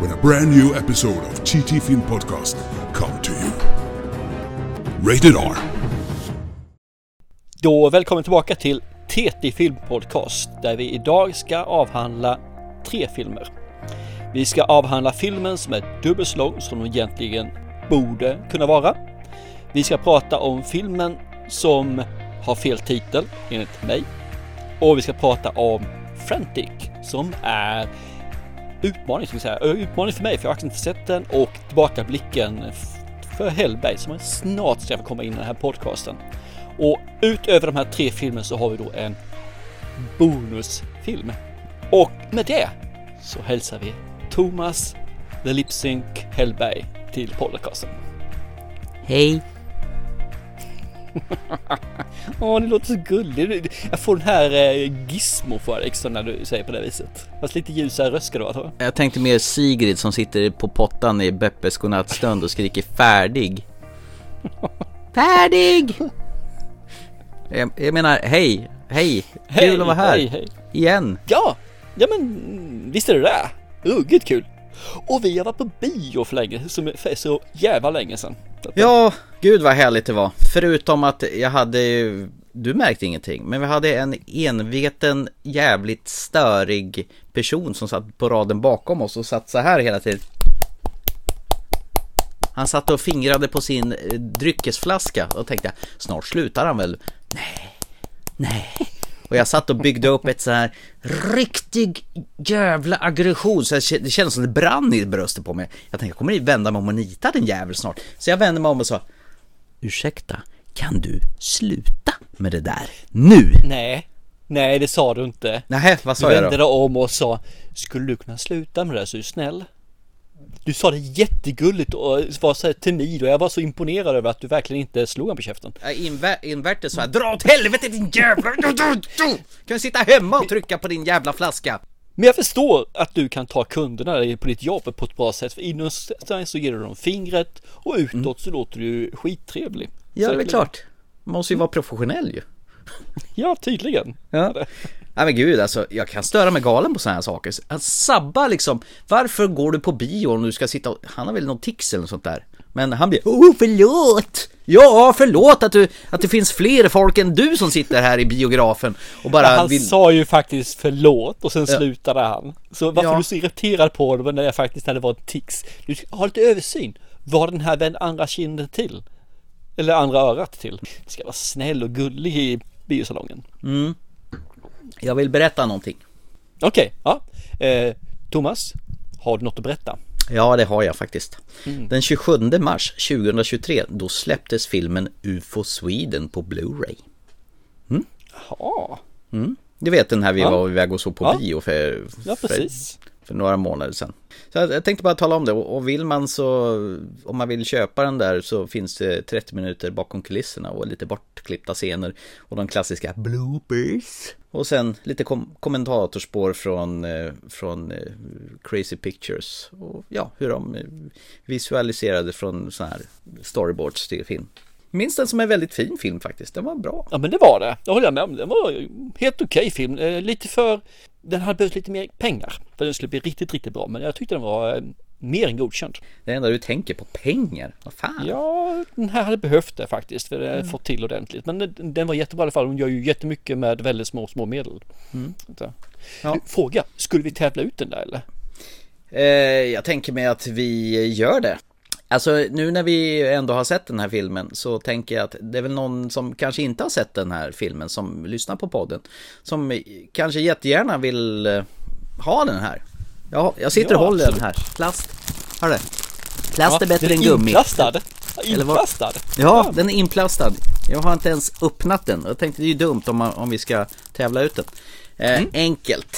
when a brand new episode of TT Film Podcast come to you. Rated R. Då välkommen tillbaka till TT Film Podcast där vi idag ska avhandla tre filmer. Vi ska avhandla filmen som är dubbelt så lång som den egentligen borde kunna vara. Vi ska prata om filmen som har fel titel enligt mig. Och vi ska prata om Frantic som är utmaning, ska vi säga. Eh, utmaning för mig för jag har inte sett den och tillbakablicken för Hellberg som snart ska få komma in i den här podcasten. Och utöver de här tre filmerna så har vi då en bonusfilm. Och med det så hälsar vi Thomas The Lipsync Hellberg till podcasten. Hej! Åh, det låter så gulligt. Jag får den här eh, gizmo för extra när du säger på det viset. Fast lite ljusare röst ska du ha. Jag tänkte mer Sigrid som sitter på pottan i Beppes godnattstund och skriker färdig. färdig! Jag, jag menar, hej, hej, Hej, kul att vara här. hej, hej. Igen. Ja, ja men visst är det det. Ruggigt kul. Och vi har varit på bio för länge, som för så jävla länge sedan. Ja, gud vad härligt det var. Förutom att jag hade ju, du märkte ingenting, men vi hade en enveten jävligt störig person som satt på raden bakom oss och satt så här hela tiden. Han satt och fingrade på sin eh, dryckesflaska och tänkte snart slutar han väl. Nej, nej. Och jag satt och byggde upp ett så här riktig jävla aggression så jag- det kändes som det brann i bröstet på mig. Jag tänkte jag kommer vända mig om och nita den jävel snart. Så jag vände mig om och sa Ursäkta, kan du sluta med det där nu? Nej, nej det sa du inte. Nej, vad Du sa jag vände då? dig om och sa Skulle du kunna sluta med det så är du snäll? Du sa det jättegulligt och var så här timid och jag var så imponerad över att du verkligen inte slog honom på käften. Inver- inverter så här, dra åt helvete din jävla... Kan du sitta hemma och trycka på din jävla flaska? Men jag förstår att du kan ta kunderna på ditt jobb på ett bra sätt. För inåt så ger du dem fingret och utåt så låter du skittrevlig. Mm. Ja, det är klart. Man måste ju vara professionell ju. Ja, tydligen. Ja. Nej men gud alltså, jag kan störa mig galen på sådana här saker. Att sabba liksom, varför går du på bio om du ska sitta och, han har väl någon tics eller något sånt där. Men han blir, oh förlåt! Ja, förlåt att, du, att det finns fler folk än du som sitter här i biografen och bara Han vill... sa ju faktiskt förlåt och sen slutade han. Så varför Ja. du är så irriterad på honom när jag faktiskt hade varit tics. Du ska ha lite översyn. Var den här vänd andra kinden till? Eller andra örat till? Du ska vara snäll och gullig i biosalongen. Jag vill berätta någonting. Okej, ja. Eh, Thomas, har du något att berätta? Ja, det har jag faktiskt. Mm. Den 27 mars 2023, då släpptes filmen UFO Sweden på Blu-ray. Ja, Du vet den här vi Ja. var iväg och såg på Ja. bio för, ja för precis. för några månader sedan. Så jag, tänkte bara tala om det och vill man så, om man vill köpa den där så finns det 30 minuter bakom kulisserna och lite bortklippta scener och de klassiska bloopers. Och sen lite kom kommentatorspår från, eh, från eh, Crazy Pictures och ja, hur de eh, visualiserade från så här storyboards till film. Minns den som en väldigt fin film faktiskt, den var bra. Ja men det var det, det håller jag med om. Det var helt okej film. Eh, lite för, den hade behövt lite mer pengar för att den skulle bli riktigt, riktigt bra. Men jag tyckte den var eh, mer än godkänd. Det enda du tänker på, pengar, vad fan. Ja, den här hade behövt det faktiskt för det Mm. fått till ordentligt. Men den, den var jättebra i alla fall. Hon gör ju jättemycket med väldigt små, små medel. Mm. Ja. Du, Fråga, skulle vi tävla ut den där eller? Eh, jag tänker mig att vi gör det. Alltså nu när vi ändå har sett den här filmen så tänker jag att det är väl någon som kanske inte har sett den här filmen som lyssnar på podden. Som kanske jättegärna vill eh, ha den här. Ja, jag sitter och Ja, håller den här. Plast. Hör du? Plast är bättre den än är gummi. Inplastad. Eller vad? Inplastad. Ja, den är inplastad. Jag har inte ens öppnat den. Jag tänkte det är ju dumt om, man, om vi ska tävla ut den. Eh, Enkelt.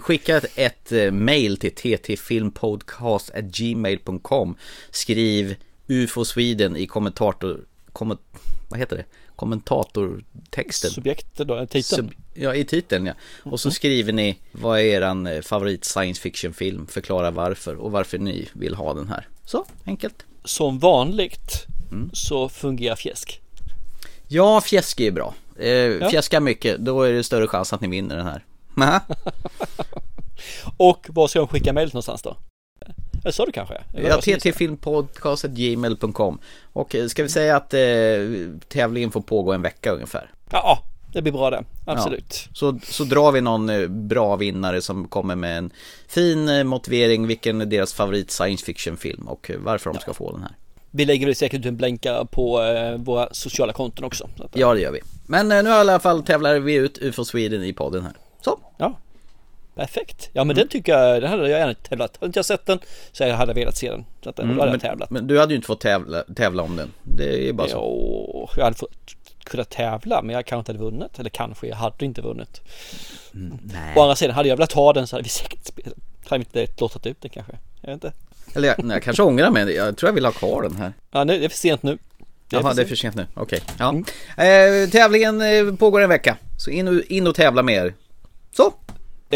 Skicka ett, ett eh, mail till ttfilmpodcast.gmail.com Skriv UFO Sweden i kommentator... Komment, vad heter det? Kommentatortexten. Subjektet då, titeln. Sub, ja, i titeln ja. Och så skriver ni vad är eran eh, favorit science fiction film, förklara varför och varför ni vill ha den här. Så, enkelt. Som vanligt så fungerar fjäsk. Ja, fjäsk är bra. Eh, Fjäska mycket, då är det större chans att ni vinner den här. Och var ska de skicka mejlet någonstans då? Det sa du kanske? Eller Ja, ttfilmpodcast.gmail.com Och eh, ska vi säga att eh, tävlingen får pågå en vecka ungefär? Ja, det blir bra det. Absolut. Så, så drar vi någon eh, bra vinnare som kommer med en fin eh, motivering vilken är deras favorit science fiction film och eh, varför de ska få den här. Vi lägger väl säkert ut en blänkare på våra sociala konton också. Ja, det gör vi. Men nu i alla fall tävlar vi ut UFO Sweden i podden här. Så, ja. Perfekt. Ja men den tycker jag, den hade jag gärna tävlat. Hade inte jag sett den så jag hade velat se den. Så att, då hade jag Mm, men, tävlat. men du hade ju inte fått tävla, tävla om den. Det är bara så. Jo, jag hade fått, kunnat tävla men jag kanske inte hade vunnit. Eller kanske jag hade inte vunnit. Nej. Å andra sidan, hade jag velat ha den så hade vi säkert spelat. Hade vi inte låtit ut den kanske. Jag vet inte. Eller jag, nej, jag kanske ångrar mig. Jag tror jag vill ha kvar den här. Ja, nu, det är för sent nu. Jaha, det är för sent nu. Okej. Ja. Eh, tävlingen eh, pågår en vecka. Så in och, in och tävla med er. Så.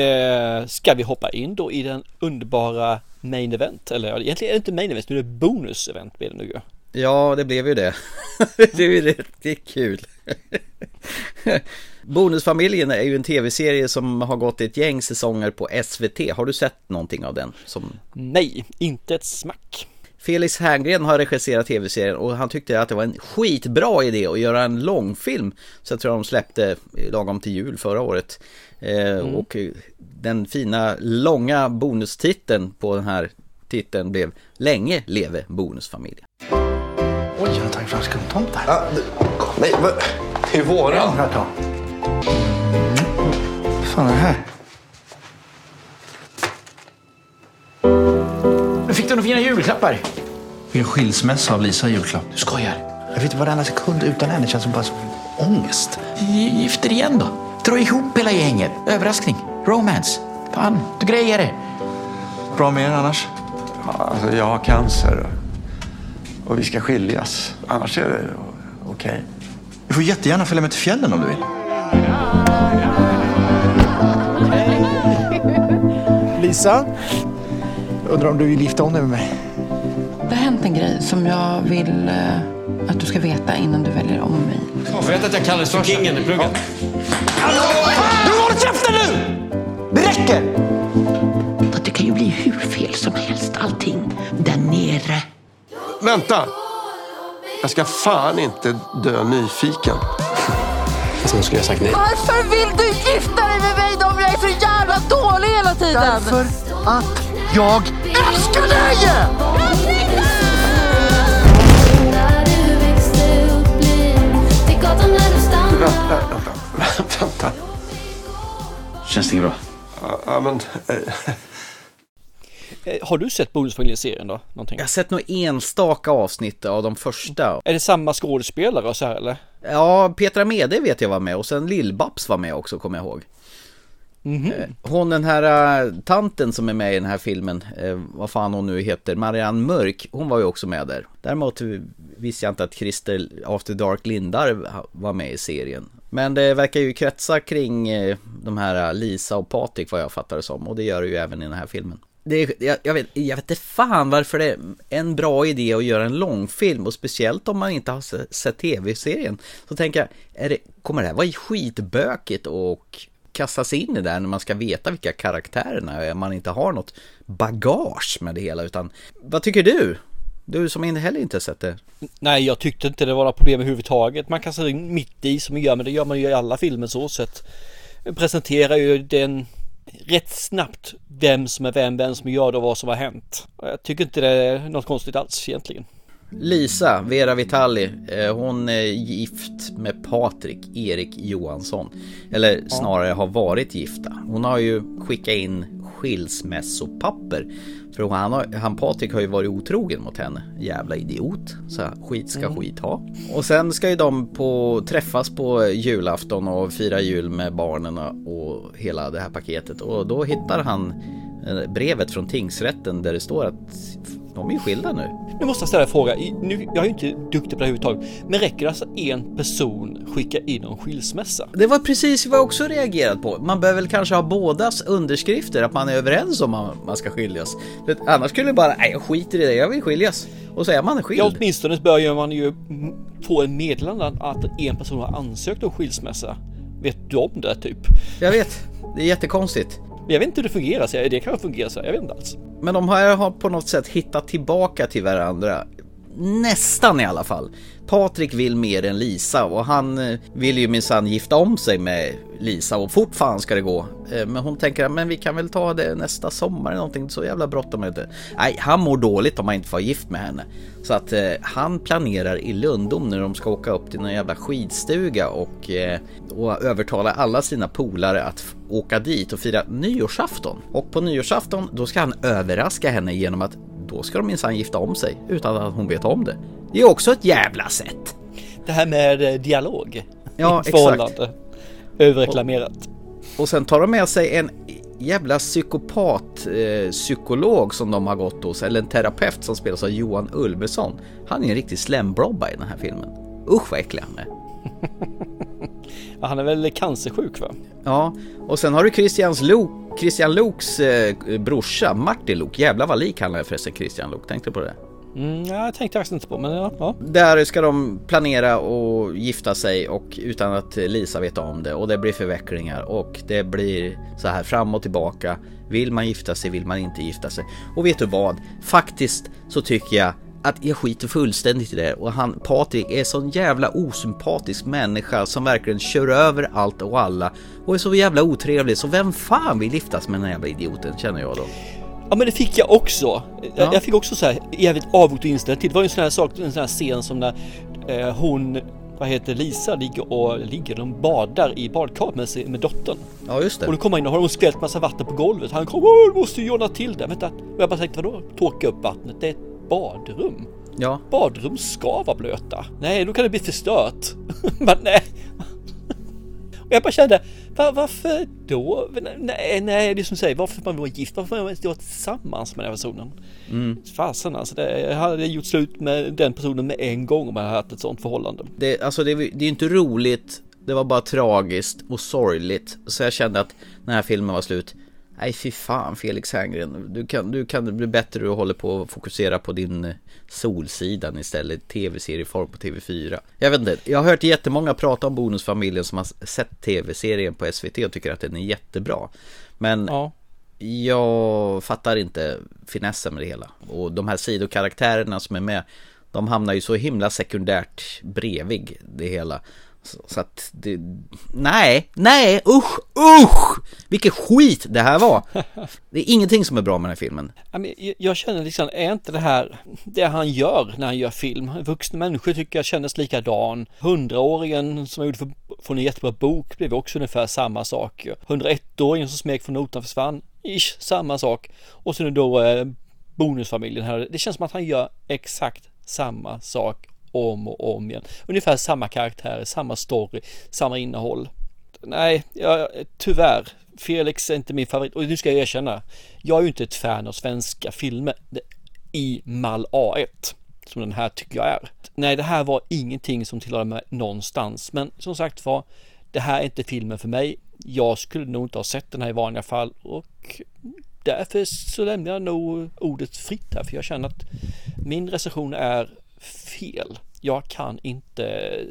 Eh, ska vi hoppa in då i den underbara main event? Eller egentligen är det inte main event, nu är det bonus event blir det nu ju. Ja, det blev ju det. det är ju riktigt kul. Bonusfamiljen är ju en tv-serie som har gått ett gäng säsonger på SVT. Har du sett någonting av den? Som... Nej, inte ett smack. Felix Herngren har regisserat tv-serien och han tyckte att det var en skitbra idé att göra en långfilm. Så jag tror de släppte lagom till jul förra året. Eh, Och den fina långa bonustiteln på den här titeln blev Länge leve bonusfamiljen. Har fram skumtomtar. Ja, det, nej, vad- det är våran. Ta. Vad fan är det här? Du fick du några fina julklappar? Fick en skilsmässa av Lisa i julklapp. Du skojar. Jag vet inte varenda sekund utan henne känns som bara som ångest. Gift er igen då. Dra ihop hela gänget. Överraskning. Romance. Fan, du grejer det. Bra med er annars? Ja, Alltså, jag har cancer och vi ska skiljas. Annars är det okej. Du får jättegärna följa med till fjällen om du vill. Lisa? Undrar om du vill gifta om dig med mig? Det har hänt en grej som jag vill eh, att du ska veta innan du väljer om mig. Vet att jag kallades för kingen i plugget? Du håller käften nu! Det räcker! Det kan ju bli hur fel som helst allting. Vänta! Jag ska fan inte dö nyfiken. Alltså, då skulle jag sagt nej. Varför vill du gifta dig med mig då om jag är så jävla dålig hela tiden? Därför att jag älskar dig! Vänta, vänta, vänta. Känns det inget bra? Ja, Ja, men... eh, Har du sett bonusfamiljen-serien då? Någonting? Jag har sett några enstaka avsnitt av de första. Är det samma skådespelare och så här eller? Ja, Petra Mede vet jag var med och sen Lill-Babs var med också kommer jag ihåg. Eh, Hon den här eh, tanten som är med i den här filmen, vad fan hon nu heter, Marianne Mörk, hon var ju också med där. Däremot visste jag inte att Christer After Dark Lindar var med i serien. Men det verkar ju kretsa kring de här Lisa och Patrik vad jag fattar det som och det gör det ju även i den här filmen. Det är, jag, jag, vet, jag vet inte fan varför det är en bra idé att göra en långfilm och speciellt om man inte har se- sett tv-serien. Så tänker jag, är det, kommer det här vara skitbökigt och kastas in i det där när man ska veta vilka karaktärerna är, man inte har något bagage med det hela utan vad tycker du? Du som inte heller inte sett det. Nej, jag tyckte inte det var några problem överhuvudtaget. Man kastar in mitt i som man gör, men det gör man ju i alla filmer så sett. Presenterar ju den rätt snabbt vem som är vem, vem som gör det och vad som har hänt. Jag tycker inte det är något konstigt alls egentligen. Lisa, Vera Vitali, eh, hon är gift med Patrik Erik Johansson. Eller snarare har varit gifta. Hon har ju skickat in skilsmässopapper. För han, har, han Patrik har ju varit otrogen mot henne. Jävla idiot. Så skit ska Mm. skit ha. Och sen ska ju de på, träffas på julafton och fira jul med barnen och hela det här paketet. Och då hittar han eh, brevet från tingsrätten där det står att de är ju skilda nu. Nu måste jag ställa en fråga. Nu, jag är ju inte duktig på det här överhuvudtaget. Men räcker det alltså en person skicka in en skilsmässa? Det var precis vad jag också reagerat på. Man behöver väl kanske ha bådas underskrifter, att man är överens om man, man ska skiljas. Att annars skulle det bara, nej jag skiter i det, jag vill skiljas. Och så är man skild. Ja, åtminstone börjar man ju få en meddelande att en person har ansökt om skilsmässa. Vet du om det typ? Jag vet, det är jättekonstigt. Jag vet inte hur det fungerar, så det kan fungera så, jag vet inte alls. Men de här har på något sätt hittat tillbaka till varandra. Nästan i alla fall. Patrik vill mer än Lisa och han eh, vill ju minsann gifta om sig med Lisa och fort fan ska det gå. Eh, men hon tänker men vi kan väl ta det nästa sommar eller någonting, så jävla bråttom är det. Nej, han mår dåligt om han inte får vara gift med henne. Så att eh, han planerar i Lundom när de ska åka upp till någon jävla skidstuga och, eh, och övertala alla sina polare att åka dit och fira nyårsafton. Och på nyårsafton då ska han överraska henne genom att då ska de minsann gifta om sig utan att hon vet om det. Det är också ett jävla sätt. Det här med eh, dialog. Ja, exakt. Överreklamerat. Och sen tar de med sig en jävla psykopat eh, som de har gått hos, eller en terapeut som spelas av Johan Ulveson. Han är en riktig slembrobba i den här filmen. Usch vad äcklig han är. Han är väl cancersjuk va? Ja, och sen har du Christians Luuk, Christian Luuks eh, brorsa Martin Luuk. Jävlar vad lik han är förresten Christian Luuk, tänkte du på det? Mm, ja, jag tänkte faktiskt inte på men ja. ja. Där ska de planera och gifta sig och utan att Lisa vet om det och det blir förvecklingar och det blir så här fram och tillbaka. Vill man gifta sig, vill man inte gifta sig? Och vet du vad? Faktiskt så tycker jag att jag skiter fullständigt i det och han Patrik är sån jävla osympatisk människa som verkligen kör över allt och alla och är så jävla otrevlig så vem fan vill giftas med den här jävla idioten känner jag då. Ja men det fick jag också. Jag, Ja. jag fick också så här jävligt avvokt inställd till. Det var ju en sån här sak, en sån här scen som när eh, hon, vad heter Lisa, ligger och ligger, de badar i badkaret med, med dottern. Ja just det. Och då kommer han in och har hon skvätt massa vatten på golvet. Han kommer, "Åh, du måste ju göra till det. Vänta, och jag bara tänkte vadå? Torka upp vattnet? Det badrum. Ja. Badrum ska vara blöta. Nej, då kan det bli förstört. Men nej. Och jag bara kände, va, varför då? Nej, nej, det är som du säger, varför man vara gift? Varför man inte vara tillsammans med den här personen? Mm. Fasen alltså, det, jag hade gjort slut med den personen med en gång om jag hade haft ett sånt förhållande. Det, alltså det, det är ju inte roligt, det var bara tragiskt och sorgligt. Så jag kände att när filmen var slut, nej fy fan Felix Herngren, du kan, du kan bli bättre och håller på att fokusera på din eh, Solsidan istället, tv-serieform på TV4. Jag vet inte, jag har hört jättemånga prata om Bonusfamiljen som har sett tv-serien på SVT och tycker att den är jättebra. Men Ja. jag fattar inte finessen med det hela. Och de här sidokaraktärerna som är med, de hamnar ju så himla sekundärt bredvid det hela. Så, så att det, nej, nej, usch, usch! Vilket skit det här var! Det är ingenting som är bra med den här filmen. Jag- känner liksom, är inte det här det han gör när han gör film? Vuxna människor tycker jag kändes likadan. Hundraåringen som jag gjorde för, från en jättebra bok blev också ungefär samma sak. 101-åringen som smek från notan försvann, ish, samma sak. Och sen då eh, bonusfamiljen här. Det känns som att han gör exakt samma sak om och om igen. Ungefär samma karaktärer, samma story, samma innehåll. Nej, jag, tyvärr. Felix är inte min favorit och nu ska jag erkänna. Jag är ju inte ett fan av svenska filmer i mall A1 som den här tycker jag är. Nej, det här var ingenting som tillhörde mig någonstans. Men som sagt var, det här är inte filmen för mig. Jag skulle nog inte ha sett den här i vanliga fall och därför så lämnar jag nog ordet fritt här för jag känner att min recension är fel. Jag kan inte eh,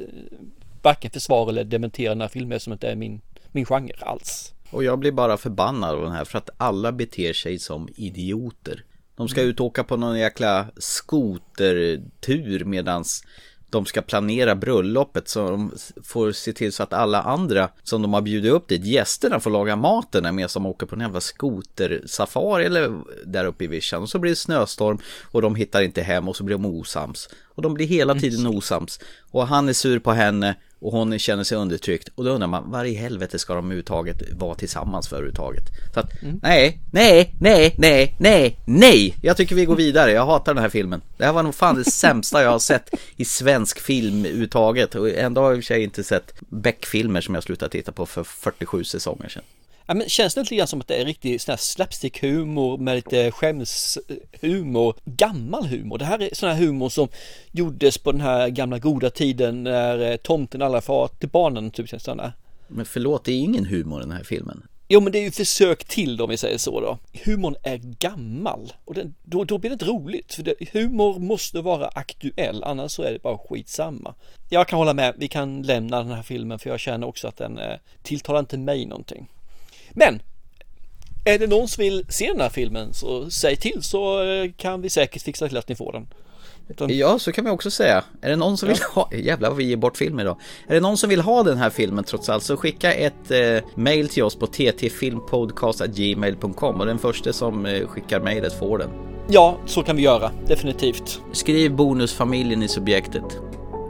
varken försvara eller dementera den här filmen som inte är min, min genre alls. Och jag blir bara förbannad av den här för att alla beter sig som idioter. De ska ut och åka på någon jäkla skotertur medans de ska planera bröllopet så de får se till så att alla andra som de har bjudit upp dit, gästerna får laga maten med som åker på en jävla skotersafari eller där uppe i vischan. Och så blir det snöstorm och de hittar inte hem och så blir de osams. Och de blir hela tiden osams. Och han är sur på henne och hon känner sig undertryckt och då undrar man var i helvete ska de överhuvudtaget vara tillsammans för överhuvudtaget? Så att nej, nej, nej, nej, nej, nej! Jag tycker vi går vidare, jag hatar den här filmen. Det här var nog fan det sämsta jag har sett i svensk film överhuvudtaget och ändå har jag i och för sig inte sett Beck-filmer som jag slutade titta på för 47 säsonger sedan. Ja, men känns det lite grann som att det är riktig sån här slapstick-humor med lite skämshumor, gammal humor. Det här är sån här humor som gjordes på den här gamla goda tiden när eh, tomten alla far till barnen, typ sådana. Men förlåt, det är ingen humor i den här filmen. Jo men det är ju försök till då, om vi säger så då. Humorn är gammal och den, då, då blir det inte roligt. För det, humor måste vara aktuell, annars så är det bara skitsamma. Jag kan hålla med, vi kan lämna den här filmen för jag känner också att den eh, tilltalar inte mig någonting. Men är det någon som vill se den här filmen så säg till så eh, kan vi säkert fixa till att ni får den. Utan, Ja, så kan vi också säga. Är det någon som vill ha, jävlar vad vi ger bort film idag. Är det någon som vill ha den här filmen trots allt så skicka ett eh, mail till oss på ttfilmpodcast.gmail.com och den första som eh, skickar mejlet får den. ja, så kan vi göra, definitivt. Skriv bonusfamiljen i subjektet.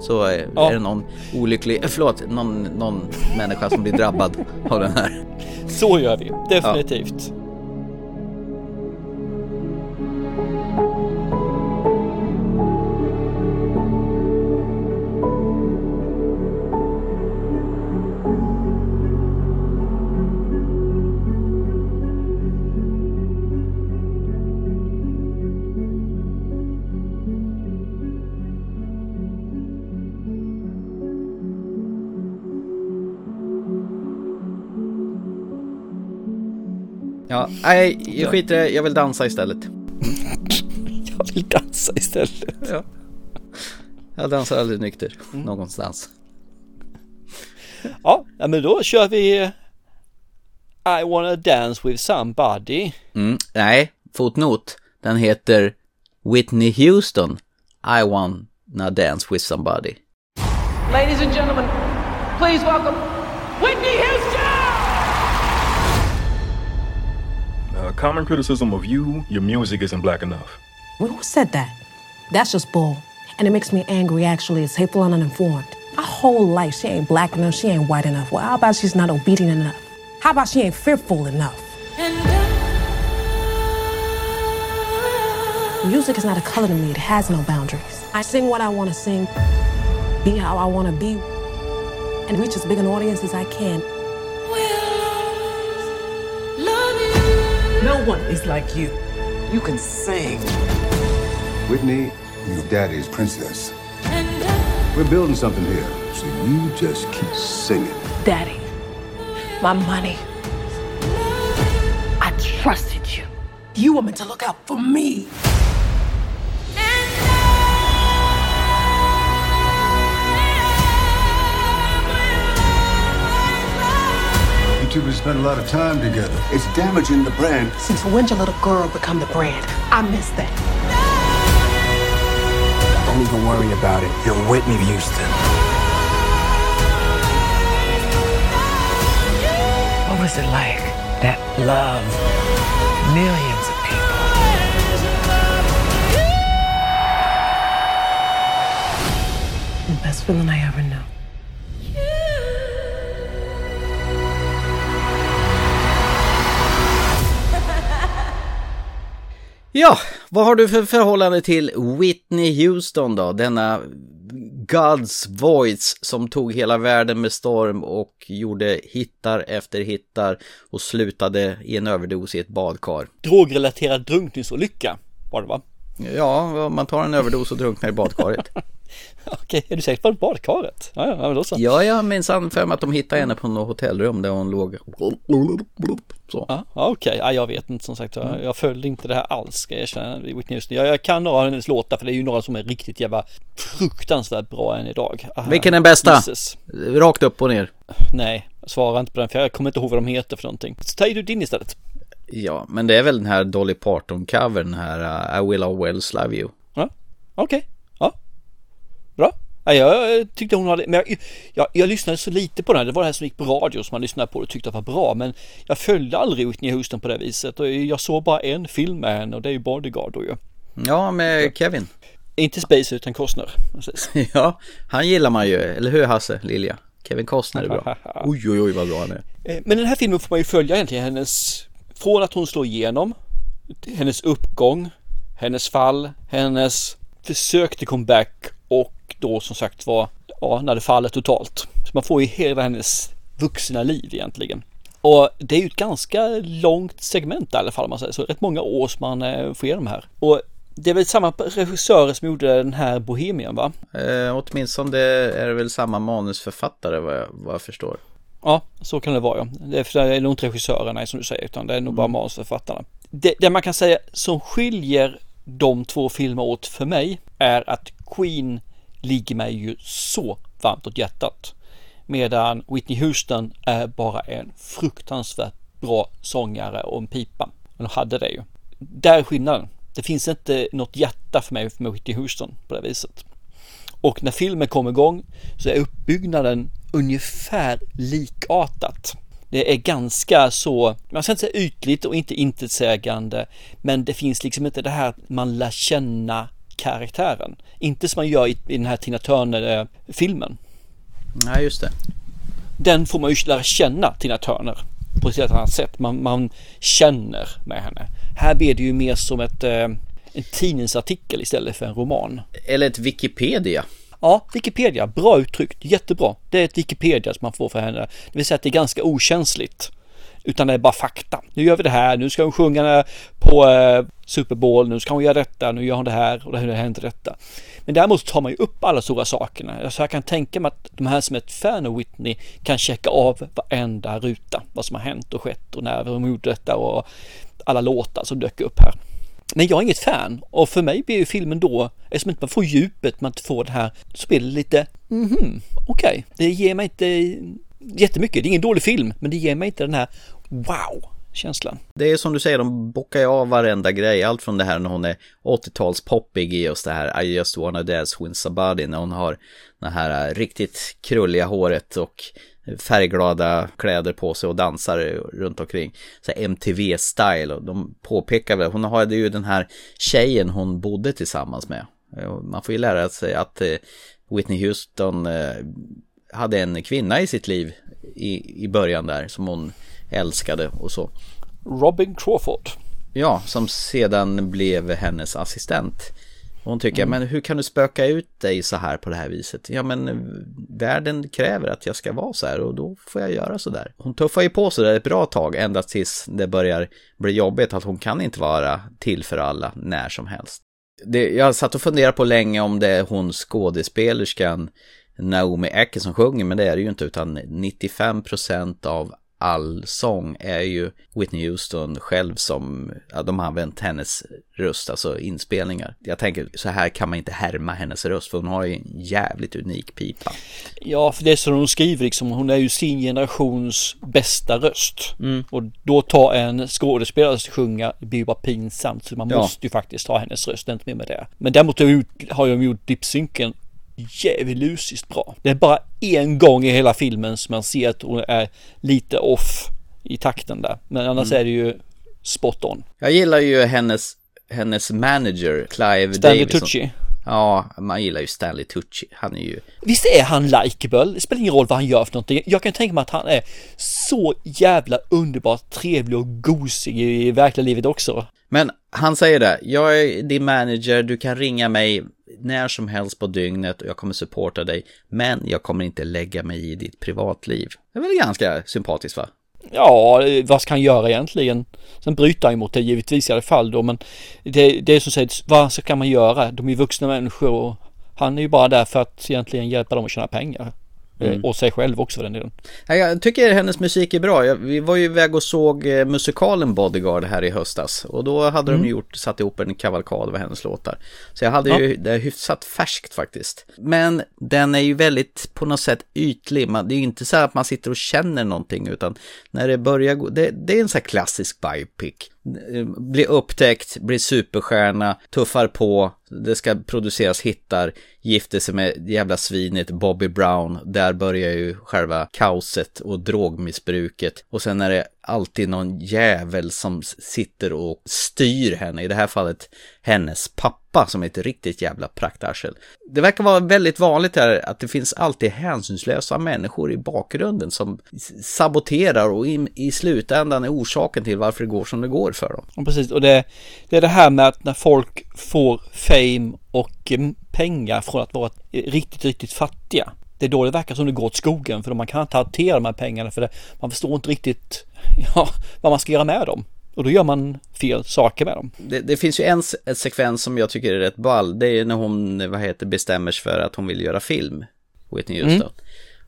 Så eh, Ja. är det någon olycklig, eh, förlåt, någon, någon människa som blir drabbad av den här. Så gör vi, definitivt. Ja, nej, jag skiter det. jag vill dansa istället. Jag vill dansa istället. Ja. Jag dansar aldrig nykter någonstans. Ja, ja, men då kör vi I wanna dance with somebody. Mm, nej, fotnot. Den heter Whitney Houston. I wanna dance with somebody. Ladies and gentlemen, please welcome Whitney Houston! A common criticism of you, your music isn't black enough. Well, who said that? That's just bull. And it makes me angry, actually. It's hateful and uninformed. My whole life, she ain't black enough, she ain't white enough. Well, how about she's not obedient enough? How about she ain't fearful enough? Music is not a color to me, it has no boundaries. I sing what I want to sing, be how I want to be, and reach as big an audience as I can. No one is like you. You can sing. Whitney, your daddy's princess. We're building something here, so you just keep singing. Daddy, my money. I trusted you. You were meant to look out for me. Two have spent a lot of time together. It's damaging the brand. Since when'd your little girl become the brand? I miss that. Don't even worry about it. You're Whitney Houston. What was it like? That love. Millions of people. The best feeling I ever Ja, vad har du för förhållande till Whitney Houston då? Denna God's voice som tog hela världen med storm och gjorde hittar efter hittar och slutade i en överdos i ett badkar. Drogrelaterad drunkningsolycka var det va? Ja, man tar en överdos och drunknar i badkaret. Okej, är du säker på badkaret? Ja, ja, men då så. Ja, jag minns för mig att de hittade henne på något hotellrum där hon låg. Så. Ja, okej, ja, jag vet inte som sagt. Jag, jag följde inte det här alls ska jag erkänna. Whitney Houston. Jag, jag kan några av hennes låtar för det är ju några som är riktigt jävla fruktansvärt bra än idag. Ah, Vilken är den bästa? Jesus. Rakt upp och ner. Nej, jag svarar inte på den för jag kommer inte ihåg vad de heter för någonting. Så tar du din istället. Ja, men det är väl den här Dolly Parton-covern, här uh, I will always love you. Ja, okej. Ja, bra. Ja, jag tyckte hon hade, men jag, jag, jag lyssnade så lite på den. Det var det här som gick på radio som man lyssnade på och tyckte att var bra. Men jag följde aldrig Whitney Houston på det viset. Och jag såg bara en film med henne och det är ju Bodyguard då ju. Ja, med Kevin. Inte Space utan Costner. Ja, han gillar man ju, eller hur Hasse, Lilja? Kevin Costner är bra. oj, oj, oj vad bra han är. Eh, Men den här filmen får man ju följa egentligen hennes, från att hon slår igenom, hennes uppgång, hennes fall, hennes försök till comeback och då som sagt var, ja, när det faller totalt. Så man får ju hela hennes vuxna liv egentligen. Och det är ju ett ganska långt segment i alla fall om man säger så. Rätt många år som man eh, får igenom här. Och det är väl samma regissörer som gjorde den här Bohemian va? Eh, åtminstone är det väl samma manusförfattare vad jag, vad jag förstår. Ja, så kan det vara ja. Det är, nog inte regissörerna som du säger utan det är nog bara manusförfattarna. Det, det man kan säga som skiljer de två filmerna åt för mig är att Queen ligger mig ju så varmt åt hjärtat. Medan Whitney Houston är bara en fruktansvärt bra sångare och en pipa. Hon hade det ju. Där är skillnaden. Det finns inte något hjärta för mig med Whitney Houston på det viset. Och när filmen kommer igång så är uppbyggnaden ungefär likartat. Det är ganska så, man ska inte säga ytligt och inte intetsägande, men det finns liksom inte det här att man lär känna karaktären. Inte som man gör i, i den här Tina Turner-filmen. Nej, just det. Den får man ju lära känna Tina Turner på ett helt annat sätt. Man, man känner med henne. Här blir det ju mer som ett, eh, en tidningsartikel istället för en roman. Eller ett Wikipedia. Ja, Wikipedia, bra uttryckt, jättebra. Det är ett Wikipedia som man får för henne. Det vill säga att det är ganska okänsligt. Utan det är bara fakta. Nu gör vi det här, nu ska hon sjunga på eh, Super Bowl, nu ska hon göra detta, nu gör hon det här och det händer detta. Men däremot tar man ju upp alla stora sakerna. Så jag kan tänka mig att de här som är ett fan av Whitney kan checka av varenda ruta. Vad som har hänt och skett och när hon gjorde detta och alla låtar som dök upp här. Men jag är inget fan och för mig blir ju filmen då, eftersom inte man får djupet, man inte får det här, så blir det lite, mhm, okej, okay. det ger mig inte jättemycket, det är ingen dålig film, men det ger mig inte den här wow känslan. Det är som du säger, de bockar ju av varenda grej. Allt från det här när hon är 80-talspoppig i just det här I just wanna dance with somebody när hon har det här riktigt krulliga håret och färgglada kläder på sig och dansar runt omkring. Så MTV-style och de påpekar väl, hon hade ju den här tjejen hon bodde tillsammans med. Man får ju lära sig att Whitney Houston hade en kvinna i sitt liv i, i början där som hon älskade och så. Robin Crawford. Ja, som sedan blev hennes assistent. Hon tycker, mm. men hur kan du spöka ut dig så här på det här viset? Ja, men världen kräver att jag ska vara så här och då får jag göra så där. Hon tuffar ju på sig där ett bra tag, ända tills det börjar bli jobbigt att hon kan inte vara till för alla när som helst. Det, jag satt och funderade på länge om det är hon skådespelerskan Naomi Ecke som sjunger, men det är det ju inte, utan 95% av all sång är ju Whitney Houston själv som, ja, de har använt hennes röst, alltså inspelningar. Jag tänker, så här kan man inte härma hennes röst, för hon har ju en jävligt unik pipa. Ja, för det är som hon skriver liksom, hon är ju sin generations bästa röst. Mm. Och då tar en skådespelare att sjunga, det blir ju bara pinsamt, så man ja. måste ju faktiskt ha hennes röst, det är inte mer med det. Men däremot har jag gjort dipsynken djävulusiskt bra. Det är bara en gång i hela filmen som man ser att hon är lite off i takten där. Men annars mm. är det ju spot on. Jag gillar ju hennes, hennes manager, Clive Stanley Davison. Tucci. Ja, man gillar ju Stanley Tucci. Han är ju... Visst är han likeable? Det spelar ingen roll vad han gör för någonting. Jag kan tänka mig att han är så jävla underbart trevlig och gosig i verkliga livet också. Men han säger det, jag är din manager, du kan ringa mig när som helst på dygnet och jag kommer supporta dig. Men jag kommer inte lägga mig i ditt privatliv. Det är väl ganska sympatiskt va? Ja, vad ska han göra egentligen? Sen bryter han mot det givetvis i alla fall då, men det, det är som sägs, vad ska man göra? De är vuxna människor och han är ju bara där för att egentligen hjälpa dem att tjäna pengar. Mm. Och sig själv också för den delen. Jag tycker hennes musik är bra. Vi var ju iväg och såg eh, musikalen Bodyguard här i höstas. Och då hade mm. de gjort, satt ihop en kavalkad av hennes låtar. Så jag hade ja. ju det hyfsat färskt faktiskt. Men den är ju väldigt på något sätt ytlig. det är ju inte så att man sitter och känner någonting utan när det börjar gå, det, det är en sån här klassisk biopic Eh, blir upptäckt, blir superstjärna, tuffar på, det ska produceras hittar, gifter sig med jävla svinet Bobby Brown, där börjar ju själva kaoset och drogmissbruket. Och sen är det alltid någon jävel som sitter och styr henne. I det här fallet hennes pappa som är ett riktigt jävla praktarsel. Det verkar vara väldigt vanligt här att det finns alltid hänsynslösa människor i bakgrunden som saboterar och i, i slutändan är orsaken till varför det går som det går för dem. Och precis, och det, det är det här med att när folk får fame och mm, pengar från att vara riktigt, riktigt fattiga det är då det verkar som det går åt skogen för man kan inte hantera de här pengarna för det, man förstår inte riktigt ja, vad man ska göra med dem. Och då gör man fel saker med dem. Det, det finns ju en, en sekvens som jag tycker är rätt ball. Det är när hon, vad heter, bestämmer sig för att hon vill göra film. Whitney Houston. Mm.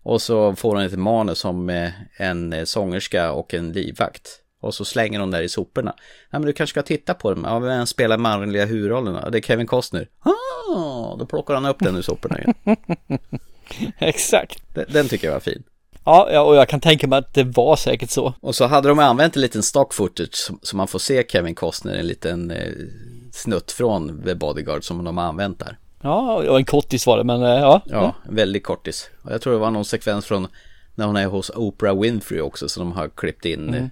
Och så får hon ett manus som eh, en eh, sångerska och en livvakt. Och så slänger hon där i soporna. Ja, men du kanske ska titta på dem. Ja, vem spelar manliga huvudrollerna? Det är Kevin Costner. Ah, då plockar han upp den ur soporna igen. Exakt. Den, den, tycker jag var fin. Ja, och jag kan tänka mig att det var säkert så. Och så hade de använt en liten stock footage som, man får se Kevin Costner, en liten eh, snutt från The Bodyguard som de har använt där. Ja, och en kortis var det, men eh, ja. Ja, en väldigt kortis. Och jag tror det var någon sekvens från när hon är hos Oprah Winfrey också, så de har klippt in mm.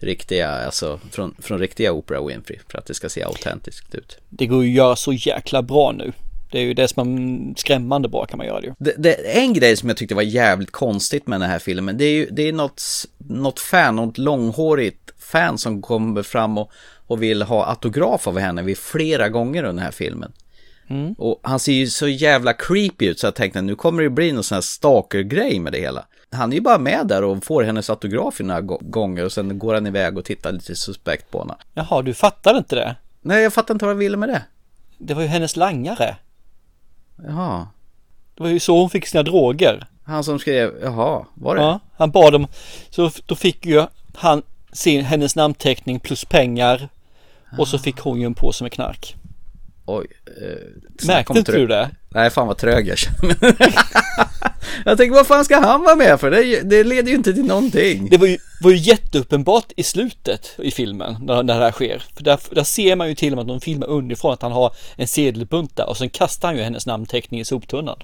riktiga, alltså från, från riktiga Oprah Winfrey för att det ska se autentiskt ut. Det går ju att göra så jäkla bra nu. Det är ju det som är skrämmande bra kan man göra det ju. Det, det, en grej som jag tyckte var jävligt konstigt med den här filmen, det är ju det är något, något fan, något långhårigt fan som kommer fram och, och vill ha autograf av henne vid flera gånger under den här filmen. Mm. Och han ser ju så jävla creepy ut så jag tänkte nu kommer det bli någon sån här stalker-grej med det hela. Han är ju bara med där och får hennes autograf några gånger och sen går han iväg och tittar lite suspekt på henne. Jaha, du fattar inte det? Nej, jag fattar inte vad han ville med det. Det var ju hennes langare. Jaha. Det var ju så hon fick sina droger. Han som skrev, jaha, var det? Ja, han bad dem. Så då fick ju han sin, hennes namnteckning plus pengar. Och så fick hon ju en påse med knark. Oj. Eh, Märkte inte du det? Nej, fan vad trög jag känner Jag tänker, vad fan ska han vara med för? Det, det leder ju inte till någonting. Det var ju, var ju jätteuppenbart i slutet i filmen, när, när det här sker. För där, där ser man ju till och med att de filmar underifrån att han har en sedelbunt där och sen kastar han ju hennes namnteckning i soptunnan.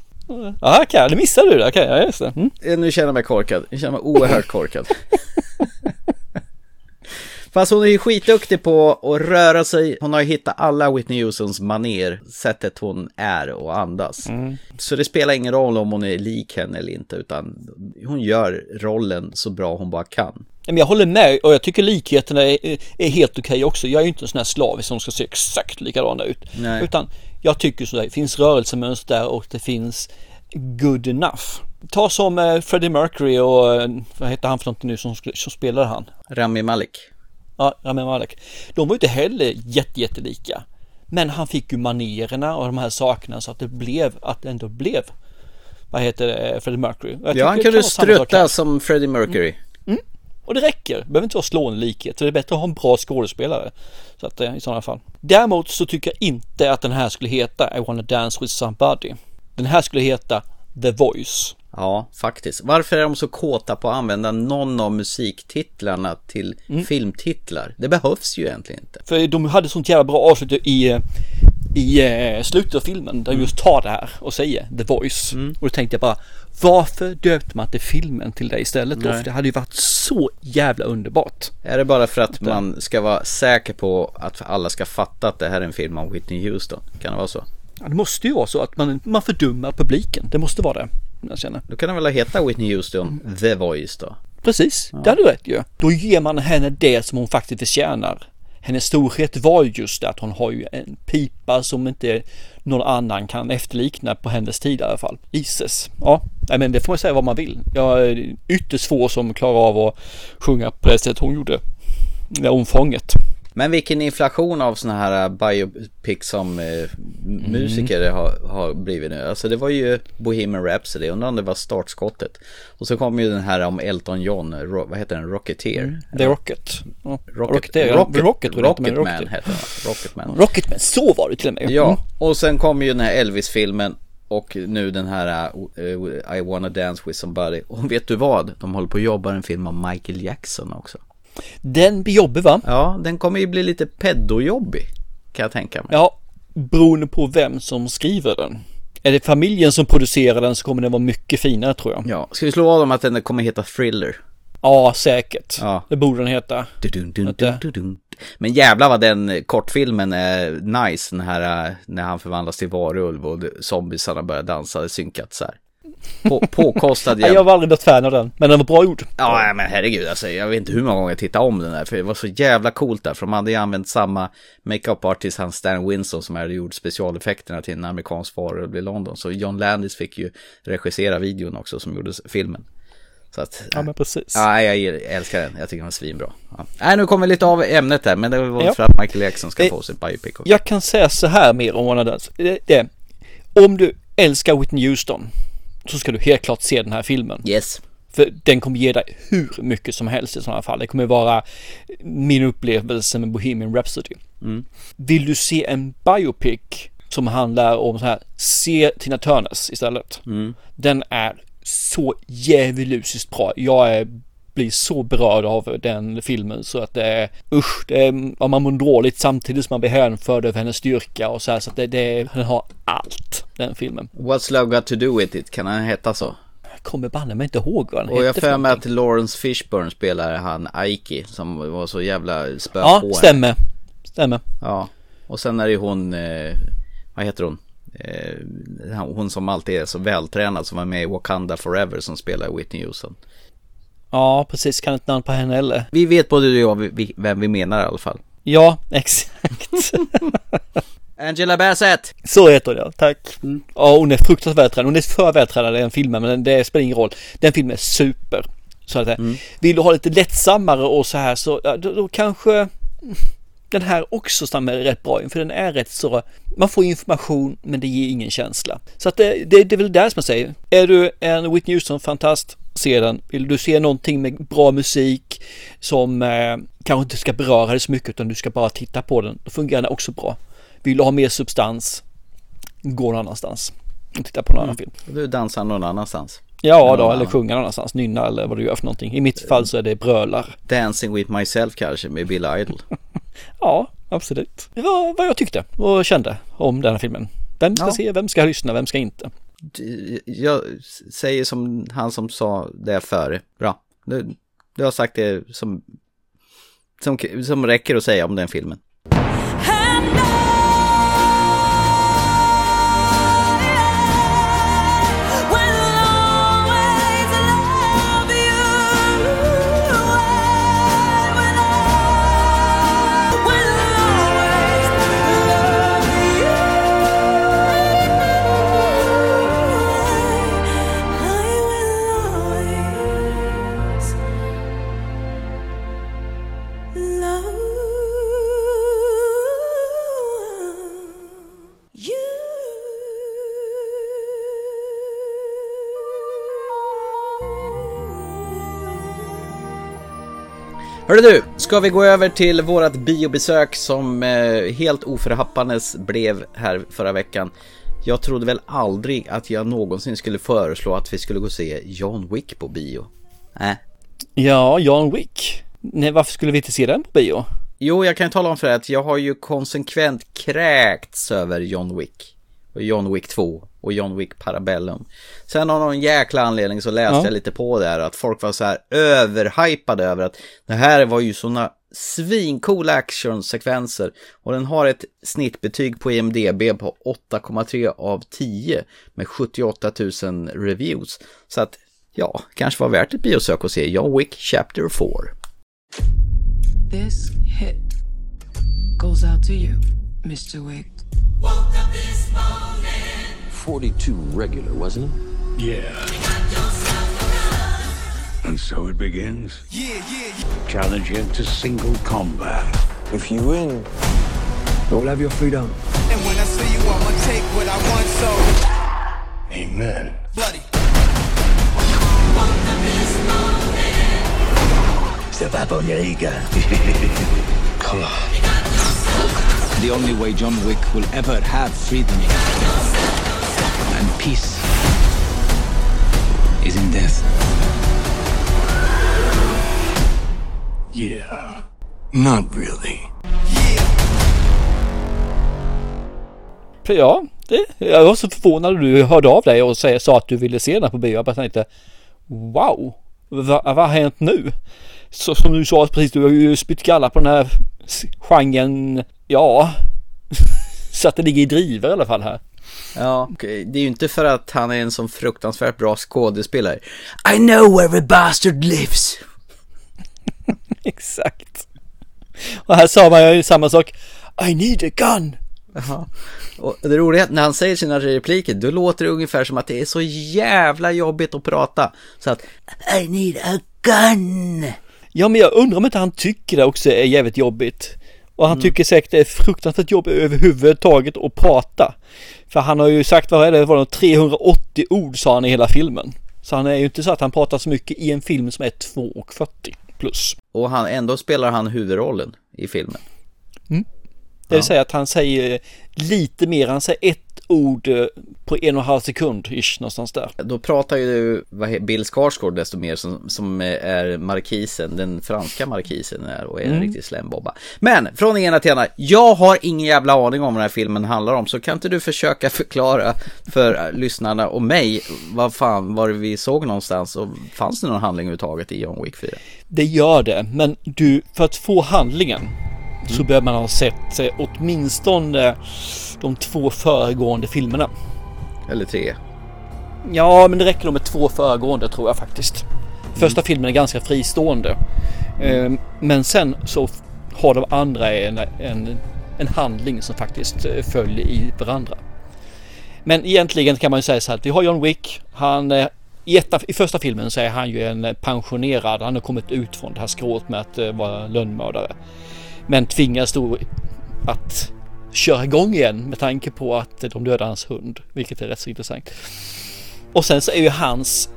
Ja, okej, det missade du. Okej, ja, just det. Mm. Nu känner jag mig korkad. Jag känner mig oerhört korkad. Fast hon är ju skitduktig på att röra sig. Hon har ju hittat alla Whitney Houstons maner, sättet hon är och andas. Mm. Så det spelar ingen roll om hon är lik henne eller inte, utan hon gör rollen så bra hon bara kan. Men jag håller med och jag tycker likheterna är, är helt okej okay också. Jag är ju inte en sån här slavisk som ska se exakt likadana ut. Nej. Utan jag tycker så det finns rörelsemönster och det finns good enough. Ta som eh, Freddie Mercury och eh, vad heter han för någonting nu som, som spelade han? Rami Malek. Ja, Rami Malek. De var ju inte heller jätte, jättelika. Men han fick ju manerna och de här sakerna så att det blev, att det ändå blev, vad heter det, Freddie Mercury. Ja, han kunde strutta som Freddie Mercury. Mm. Mm. Och det räcker, det behöver inte vara slående likhet. Så det är bättre att ha en bra skådespelare. Så att eh, i sådana fall. Däremot så tycker jag inte att den här skulle heta I wanna dance with somebody. Den här skulle heta The Voice. Ja, faktiskt. Varför är de så kåta på att använda någon av musiktitlarna till mm. filmtitlar? Det behövs ju egentligen inte. För de hade sånt jävla bra avslut i, i eh, slutet av filmen där mm. just tar det här och säger The Voice. Mm. Och då tänkte jag bara, varför döpte man inte filmen till det istället då? För det hade ju varit så jävla underbart. Är det bara för att man ska vara säker på att alla ska fatta att det här är en film om Whitney Houston? Kan det vara så? Ja, det måste ju vara så att man, man fördummar publiken. Det måste vara det. Jag känner. Då kan den väl heta Whitney Houston. The Voice då? Precis, ja. det hade du rätt ju. Då ger man henne det som hon faktiskt förtjänar. Hennes storhet var just det att hon har ju en pipa som inte någon annan kan efterlikna på hennes tid i alla fall. Isis. Ja, men det får man säga vad man vill. Jag är ytterst få som klarar av att sjunga på det sätt hon gjorde. Det omfånget. Men vilken inflation av sådana här äh, biopics som eh, musiker mm. har, har blivit nu. Alltså det var ju Bohemian Rhapsody, undrar om det var startskottet. Och så kom ju den här om Elton John, ro, vad heter den, Rocketeer? Mm. The Rocket. Ja. Rocket, Rocketeer, Rocket, Rocket, Rocket, Rocket Man heter den, Rocketman. Rocketman, så var det till och med. Ja, mm. och sen kom ju den här Elvis-filmen och nu den här uh, I wanna dance with somebody. Och vet du vad? De håller på att jobba en film om Michael Jackson också. Den blir jobbig va? Ja, den kommer ju bli lite pedojobbig. Kan jag tänka mig. Ja, beroende på vem som skriver den. Är det familjen som producerar den så kommer den vara mycket finare tror jag. Ja, ska vi slå av dem att den kommer heta Thriller? Ja, säkert. Ja. Det borde den heta. Dun, dun, dun. Men jävlar vad den kortfilmen är nice, den här, när han förvandlas till varulv och zombiesarna börjar dansa, det är synkat så här. På, påkostad Nej, jag var aldrig något fan av den, men den var bra gjord. Ja, men herregud, alltså, jag vet inte hur många gånger jag tittade om den där, för det var så jävla coolt där, för de hade ju använt samma makeup artist, han Stan Winston, som hade gjort specialeffekterna till en amerikansk varulv i London. Så John Landis fick ju regissera videon också, som gjorde filmen. Så att, Ja, men precis. Ja, jag älskar den. Jag tycker den var svinbra. Ja. Nej, nu kommer vi lite av ämnet där, men det var Ja. för att Michael Jackson ska Eh, få sin biopic. Jag kan säga så här mer om One of Dance. Det, det, om du älskar Whitney Houston så ska du helt klart se den här filmen. Yes. För den kommer ge dig hur mycket som helst i sådana fall. Det kommer vara min upplevelse med Bohemian Rhapsody. Mm. Vill du se en biopic som handlar om så här, se Tina Turners istället. Mm. Den är så djävulusiskt bra. Jag är, blir så berörd av den filmen så att det är usch, det är, ja, man mår dåligt samtidigt som man blir hänförd över hennes styrka och så här så att det, det den har allt den filmen. What's Love Got To Do With It, kan han heta så? Jag kommer banne mig inte ihåg vad den Och jag för mig att Lawrence Fishburne spelar han Aiki som var så jävla spö Ja, på stämmer. Stämmer. Ja, och sen är det ju hon, eh, vad heter hon? Eh, hon som alltid är så vältränad som var med i Wakanda Forever som spelar Whitney Houston. Ja, precis. Kan inte namn på henne heller. Vi vet både du och jag vem vi menar i alla fall. Ja, exakt. Angela Bassett! Så heter hon ja, tack. Ja, hon är fruktansvärt vältränad. Hon är för vältränad i den filmen, men det spelar ingen roll. Den filmen är super. Så att, mm. Vill du ha lite lättsammare och så här så, ja, då, då kanske den här också stämmer rätt bra in, för den är rätt så, man får information men det ger ingen känsla. Så att det, det, det är väl där som jag säger, är du en Whitney Houston-fantast, se den. Vill du se någonting med bra musik som eh, kanske inte ska beröra dig så mycket utan du ska bara titta på den, då fungerar den också bra. Vill du ha mer substans, gå någon annanstans och titta på någon annan film. Du dansar någon annanstans. Ja då, eller sjunga någon annanstans, nynna eller vad du gör för någonting. I mitt fall så är det brölar. Dancing with myself kanske med Bill Idol. Ja, absolut. Det var vad jag tyckte och kände om den här filmen. Vem ska Ja. se, vem ska lyssna, vem ska inte? Jag säger som han som sa det före. Bra. Du, du har sagt det som, som, som räcker att säga om den filmen. Hörru du, ska vi gå över till vårat biobesök som eh, helt oförhappandes blev här förra veckan. Jag trodde väl aldrig att jag någonsin skulle föreslå att vi skulle gå och se John Wick på bio. Nej. Ja, John Wick. Nej, varför skulle vi inte se den på bio? Jo, jag kan ju tala om för dig att jag har ju konsekvent kräkts över John Wick. Och John Wick 2 och John Wick Parabellum. Sen av någon jäkla anledning så läste Ja. jag lite på där att folk var så här överhypade över att det här var ju såna svincoola actionsekvenser och den har ett snittbetyg på IMDB på 8,3 av 10 med 78 000 reviews. Så att ja, kanske var värt ett biosök att se John Wick Chapter 4. This hit goes out to you, Mr. Wick. 42 regular, wasn't it? Yeah. And so it begins. Yeah, yeah. Challenge him to single combat. If you win, you'll have your freedom. And when I see you, I'ma take what I want, so Amen. bloody. Step up on your ego. Come on. The only way John Wick will ever have freedom and peace is in death. Yeah. Not really. Ja, det, jag var så förvånad när du hörde av dig och säga, sa att du ville se den här på bio. Jag bara tänkte, wow, vad, vad har hänt nu? Så som du sa precis, du har ju spytt galla på den här genren, ja, så att det ligger i driver i alla fall här. Ja, det är ju inte för att han är en sån fruktansvärt bra skådespelare. I know where the bastard lives. Exakt. Och här sa man ju samma sak. I need a gun. Jaha. Och det roliga är att när han säger sina repliker, då låter det ungefär som att det är så jävla jobbigt att prata. Så att I need a gun. Ja, men jag undrar om inte han tycker det också är jävligt jobbigt. Och han mm. tycker säkert det är fruktansvärt jobbigt överhuvudtaget att prata. För han har ju sagt, vad är det, var det 380 ord sa han i hela filmen. Så han är ju inte så att han pratar så mycket i en film som är 2.40 plus. Och han, ändå spelar han huvudrollen i filmen. Mm. Det vill ja. säga att han säger lite mer, han säger ett ord eh, på en och en halv sekund ish någonstans där. Då pratar ju Bill Skarsgård desto mer som, som är markisen, den franska markisen är och är en mm. riktig slembobba. Men från ena till andra, jag har ingen jävla aning om vad den här filmen handlar om så kan inte du försöka förklara för lyssnarna och mig vad fan var det vi såg någonstans och fanns det någon handling överhuvudtaget i John Wick 4? Det gör det, men du, för att få handlingen så mm. behöver man ha sett eh, åtminstone de två föregående filmerna. Eller tre. Ja, men det räcker nog med två föregående tror jag faktiskt. Första mm. filmen är ganska fristående. Mm. Men sen så har de andra en, en, en handling som faktiskt eh, följer i varandra. Men egentligen kan man ju säga så här att vi har John Wick. Han i, etta, I första filmen så är han ju en pensionerad, han har kommit ut från det här skrået med att vara lönnmördare. Men tvingas då att köra igång igen med tanke på att de dödar hans hund, vilket är rätt så intressant. Och sen så är ju hans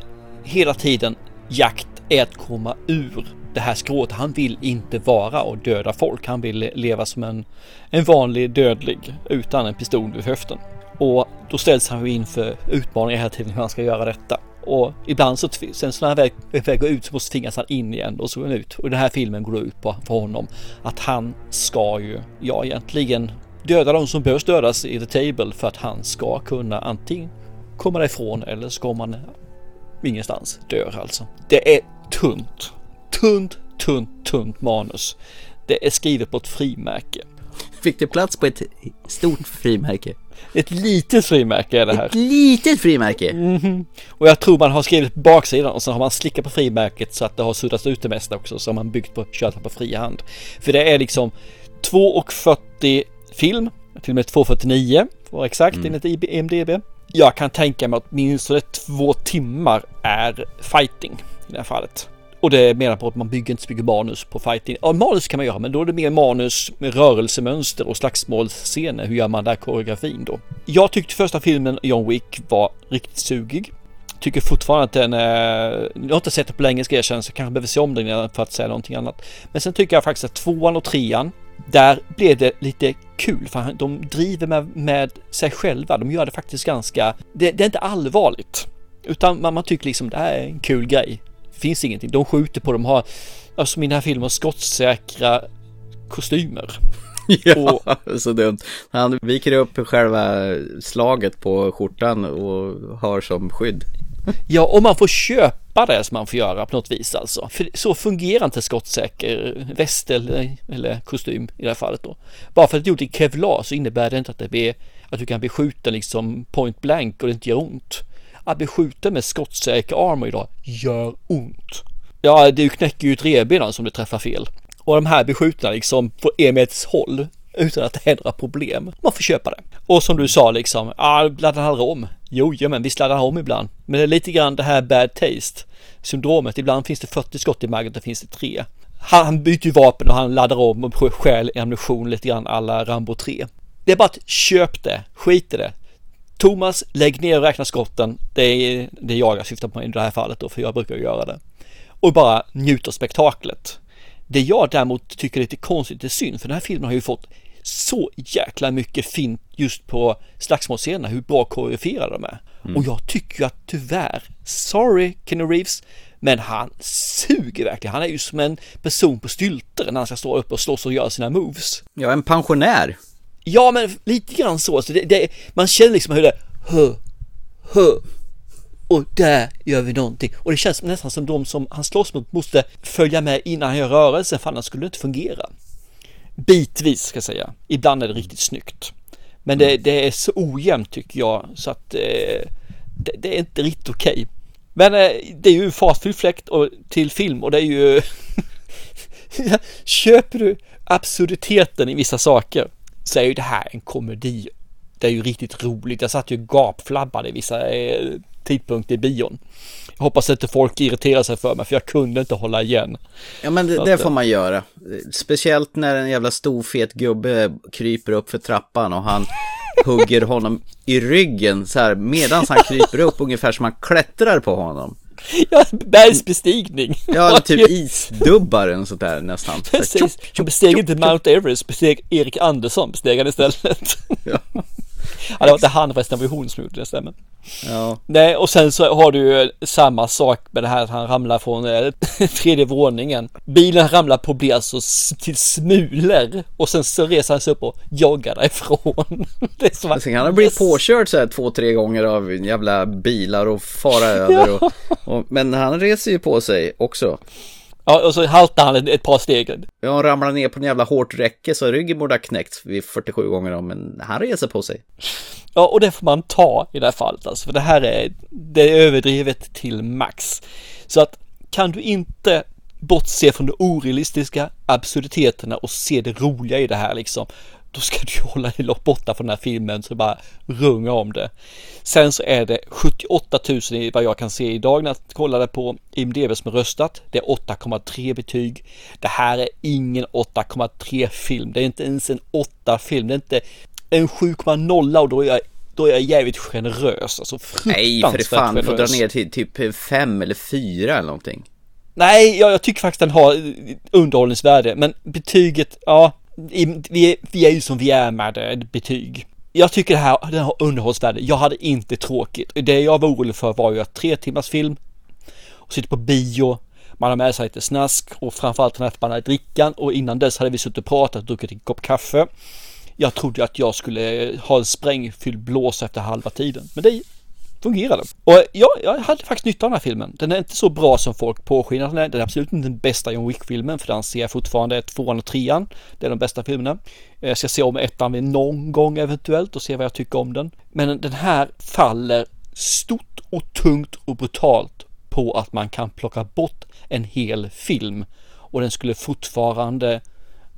hela tiden jakt är att komma ur det här skrået. Han vill inte vara och döda folk. Han vill leva som en, en vanlig dödlig utan en pistol vid höften. Och då ställs han ju inför utmaningar hela tiden hur han ska göra detta. Och ibland så, sen så när han väl, väl går ut så måste tvingas han in igen och så går han ut. Och den här filmen går ut på för honom att han ska ju, ja egentligen döda de som behövs dödas i the table för att han ska kunna antingen komma därifrån eller ska man ingenstans dör alltså. Det är tunt, tunt, tunt, tunt manus. Det är skrivet på ett frimärke. Fick det plats på ett stort frimärke? Ett litet frimärke är det här. Ett litet frimärke? Mm. Och jag tror man har skrivit baksidan och sen har man slickat på frimärket så att det har suddats ut det mesta också. Så har man byggt på, kört på fria hand. För det är liksom 2,40 film, till och med 2.49 för vara exakt mm. enligt IMDB. Jag kan tänka mig att åtminstone två timmar är fighting i det här fallet. Och det menar på att man bygger inte så mycket manus på fighting. Ja, manus kan man göra, men då är det mer manus med rörelsemönster och slagsmålsscener. Hur gör man där koreografin då? Jag tyckte första filmen John Wick var riktigt sugig. Tycker fortfarande att den är... Jag har inte sett det på länge ska jag känna, så jag kanske behöver se om den för att säga någonting annat. Men sen tycker jag faktiskt att tvåan och trean där blev det lite kul för de driver med, med sig själva. De gör det faktiskt ganska, det, det är inte allvarligt. Utan man, man, tycker liksom det här är en kul grej. Finns ingenting. De skjuter på, de har, alltså i den här filmen, skottsäkra kostymer. Ja, och, så dumt. Han viker upp själva slaget på skjortan och har som skydd. Ja, och man får köpa det som man får göra på något vis alltså. För så fungerar inte skottsäker väst eller, eller kostym i det här fallet då. Bara för att det är gjort i kevlar så innebär det inte att det blir att du kan bli skjuten liksom point blank och det inte gör ont. Att bli skjuten med skottsäker armor idag gör ont. Ja, du knäcker ju ett revben som du träffar fel. Och de här blir skjutna liksom på en meters håll utan att det är några problem. Man får köpa det. Och som du sa liksom, ja, ah, laddar han om. Jo, men visst laddar han om ibland. Men det är lite grann det här bad taste syndromet. Ibland finns det 40 skott i magen, och finns det tre. Han byter ju vapen och han laddar om och stjäl ammunition lite grann alla Rambo 3. Det är bara att köp det, skit i det. Thomas, lägg ner och räkna skotten. Det är det jag jag syftar på i det här fallet då, för jag brukar göra det. Och bara njut av spektaklet. Det jag däremot tycker är lite konstigt, är synd, för den här filmen har ju fått så jäkla mycket fint just på slagsmålscenerna, hur bra koreograferade de är. Mm. Och jag tycker ju att tyvärr, sorry Kenny Reeves, men han suger verkligen. Han är ju som en person på stylter när han ska stå upp och slåss och göra sina moves. Ja, en pensionär. Ja, men lite grann så. så det, det, man känner liksom hur det, hö, hö. och där gör vi någonting. Och det känns nästan som de som han slåss mot måste följa med innan han gör rörelsen för annars skulle det inte fungera. Bitvis ska jag säga. Ibland är det riktigt snyggt. Men det, det är så ojämnt tycker jag så att eh, det, det, är inte riktigt okej. Okay. Men eh, det är ju fartfylld fläkt och till film och det är ju Köper du absurditeten i vissa saker så är ju det här en komedi. Det är ju riktigt roligt. Jag satt ju gapflabbade i vissa eh, tidpunkter i bion. Jag hoppas inte folk irriterar sig för mig för jag kunde inte hålla igen. Ja men det, det får man göra. Speciellt när en jävla stor fet gubbe kryper upp för trappan och han hugger honom i ryggen så här medan han kryper upp ungefär som han klättrar på honom. Ja, bergsbestigning. Ja, typ isdubbaren sånt där nästan. Precis, han besteg inte Mount Everest, besteg Erik Andersson, besteg han istället. Ja. Ja, det var inte han förresten, det var hon som gjorde det, stämmer. Ja. Nej, och sen så har du ju samma sak med det här att han ramlar från eh, tredje våningen. Bilen ramlar på blir alltså till smulor och sen så reser han sig upp och joggar därifrån. det är som att, sen kan han bli yes. påkörd så här två, tre gånger av jävla bilar och fara över. Och, och, men han reser ju på sig också. Ja, och så haltar han ett par steg. Ja, han ramlar ner på en jävla hårt räcke så ryggen borde ha knäckt vid 47 gånger om, men han reser på sig. Ja, och det får man ta i det här fallet alltså, för det här är, det är överdrivet till max. Så att kan du inte bortse från de orealistiska absurditeterna och se det roliga i det här liksom, då ska du hålla dig långt borta från den här filmen så bara runga om det. Sen så är det 78 000 i vad jag kan se idag när jag kollade på IMDB som är röstat. Det är 8,3 betyg. Det här är ingen 8,3 film. Det är inte ens en 8 film. Det är inte en 7,0 och då är jag då är jag jävligt generös. Alltså Nej, för fan, du får dra ner till typ 5 eller 4 eller någonting. Nej, jag, jag tycker faktiskt den har underhållningsvärde, men betyget, ja, vi, vi är ju som vi är med eh, betyg. Jag tycker det här, den har underhållsvärde. Jag hade inte tråkigt. Det jag var orolig för var ju att tre timmars film och sitta på bio. Man har med sig lite snask och framförallt den här förbannade drickan och innan dess hade vi suttit och pratat och druckit en kopp kaffe. Jag trodde att jag skulle eh, ha en sprängfylld blås efter halva tiden, men det fungerade. Och ja, jag hade faktiskt nytta av den här filmen. Den är inte så bra som folk påskinar den är. Den är absolut inte den bästa John Wick-filmen för den ser jag fortfarande tvåan och trean. Det är de bästa filmerna. Jag ska se om ettan vid någon gång eventuellt och se vad jag tycker om den. Men den här faller stort och tungt och brutalt på att man kan plocka bort en hel film och den skulle fortfarande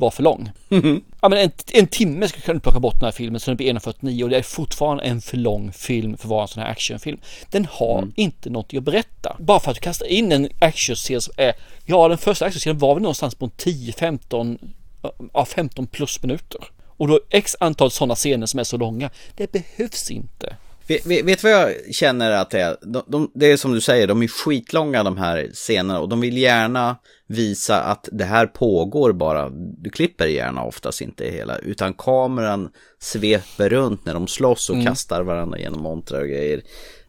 var för lång. Mm. Ja, men en, en timme skulle kunna plocka bort den här filmen så den blir 1.49 och det är fortfarande en för lång film för att vara en sån här actionfilm. Den har mm. inte något att berätta. Bara för att du kastar in en actionscen som är, ja den första actionscenen var väl någonstans på 10-15, ja 15 plus minuter. Och då x antal sådana scener som är så långa. Det behövs inte. Vet, vet, vet vad jag känner att det är? De, de, det är som du säger, de är skitlånga de här scenerna och de vill gärna visa att det här pågår bara. Du klipper gärna oftast inte hela, utan kameran sveper runt när de slåss och mm. kastar varandra genom montrar och grejer.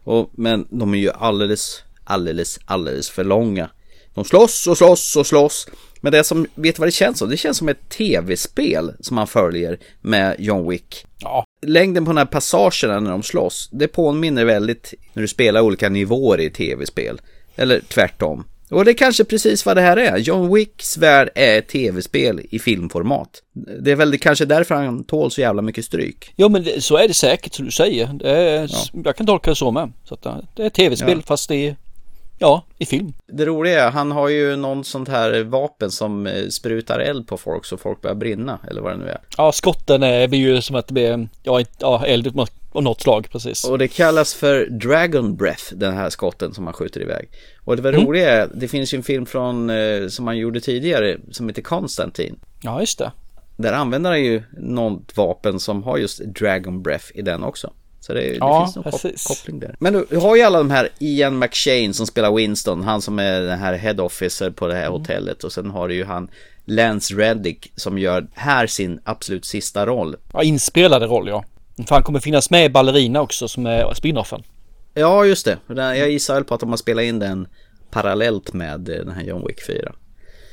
Och, men de är ju alldeles, alldeles, alldeles för långa. De slåss och slåss och slåss. Men det som, vet du vad det känns som? Det känns som ett tv-spel som man följer med John Wick. Ja. Längden på den här passagerna när de slåss, det påminner väldigt när du spelar olika nivåer i tv-spel. Eller tvärtom. Och det är kanske precis vad det här är. John Wicks värld är ett tv-spel i filmformat. Det är väl det kanske därför han tål så jävla mycket stryk. Jo men det, så är det säkert som du säger. Är, ja. Jag kan tolka det så med. Så att, det är tv-spel ja. fast det är Ja, i film. Det roliga är, han har ju någon sånt här vapen som eh, sprutar eld på folk så folk börjar brinna, eller vad det nu är. Ja, skotten är ju som att det blir, ja, ja eld av något slag, precis. Och det kallas för Dragon Breath, den här skotten som man skjuter iväg. Och det var mm. roliga är, det finns ju en film från, eh, som man gjorde tidigare, som heter Konstantin. Ja, just det. Där använder han ju något vapen som har just Dragon Breath i den också. Så det, det ja, finns någon koppling där. Men du, du har ju alla de här Ian McShane som spelar Winston, han som är den här head officer på det här mm. hotellet och sen har du ju han Lance Reddick som gör här sin absolut sista roll. Ja, inspelade roll ja. För han kommer finnas med i Ballerina också som är spinoffen. Ja, just det. Jag gissar väl på att de har spelat in den parallellt med den här John Wick 4.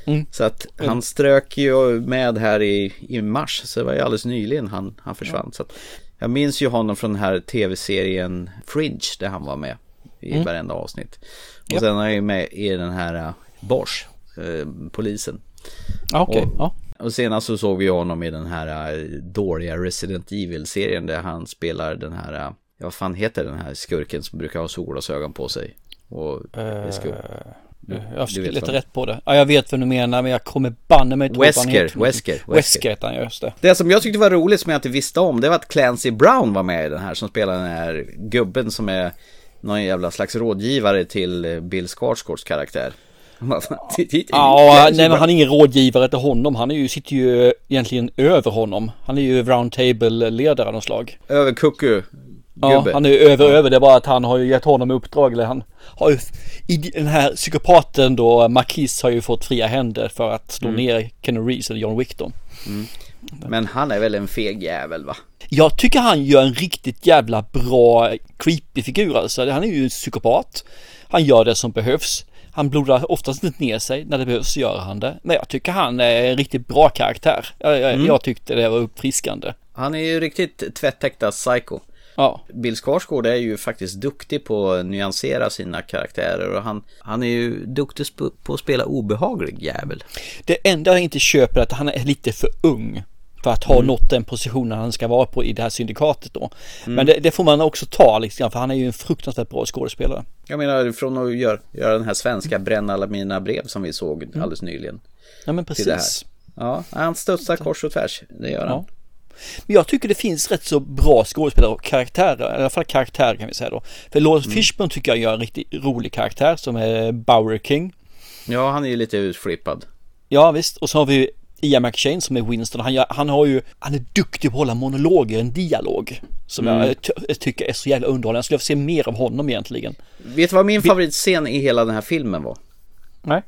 Mm. Så att han strök ju med här i, i mars, så det var ju alldeles nyligen han, han försvann. Ja. Så att jag minns ju honom från den här tv-serien Fringe där han var med. i Mm. varenda avsnitt. Och Ja. sen är han ju med i den här uh, Bosch, eh, polisen. Ja, okej, Och, ja. och senast så såg vi honom i den här uh, dåliga Resident Evil-serien där han spelar den här, uh, ja, vad fan heter den här skurken som brukar ha solglasögon på sig? Och skur. Du- Jag vet leta rätt på det. Ja, jag vet vad du menar, men jag kommer banne mig Wesker. Wesker, Wesker. Wesker heter han, just det. Det som jag tyckte var roligt som jag inte visste om det var att Clancy Brown var med i den här som spelar den här gubben som är någon jävla slags rådgivare till eh, Bill Skarsgårds karaktär. Ja, nej men han är ingen rådgivare till honom. Han är ju, sitter ju egentligen över honom. Han är ju round table-ledare av något slag. Över kucku Ja, gubbe. han är ju över över. Det är bara att han har ju gett honom uppdrag. Eller han har ju, i den här psykopaten då, Marquis har ju fått fria händer för att slå Mm. ner Kenny Reeves eller John Wick då. Mm. Men han är väl en feg jävel va? Jag tycker han gör en riktigt jävla bra creepy figur alltså. Han är ju en psykopat. Han gör det som behövs. Han blodar oftast inte ner sig. När det behövs gör han det. Men jag tycker han är en riktigt bra karaktär. Jag, jag, Mm. jag tyckte det var uppfriskande. Han är ju riktigt tvättäkta psycho. Ja. Bill Skarsgård är ju faktiskt duktig på att nyansera sina karaktärer och han, han är ju duktig på att spela obehaglig jävel. Det enda jag inte köper är att han är lite för ung. För att ha Mm. nått den positionen han ska vara på i det här syndikatet då. Mm. Men det, det får man också ta liksom, för han är ju en fruktansvärt bra skådespelare. Jag menar från att göra, göra den här svenska bränna alla mina brev som vi såg alldeles nyligen. Ja men precis. Ja, han studsar kors och tvärs. Det gör han. Ja. Men jag tycker det finns rätt så bra skådespelare och karaktärer, i alla fall karaktärer kan vi säga då. För Lawrence Mm. Fishburne tycker jag gör en riktigt rolig karaktär som är Bower King. Ja, han är ju lite utflippad. Ja visst, och så har vi Ian McShane som är Winston. Han, han har ju, han är duktig på att hålla monologer, en dialog. Som Mm. jag, ty- jag tycker är så jävla underhållande. Jag skulle vilja se mer av honom egentligen. Vet du vad min favoritscen i hela den här filmen var? Nej.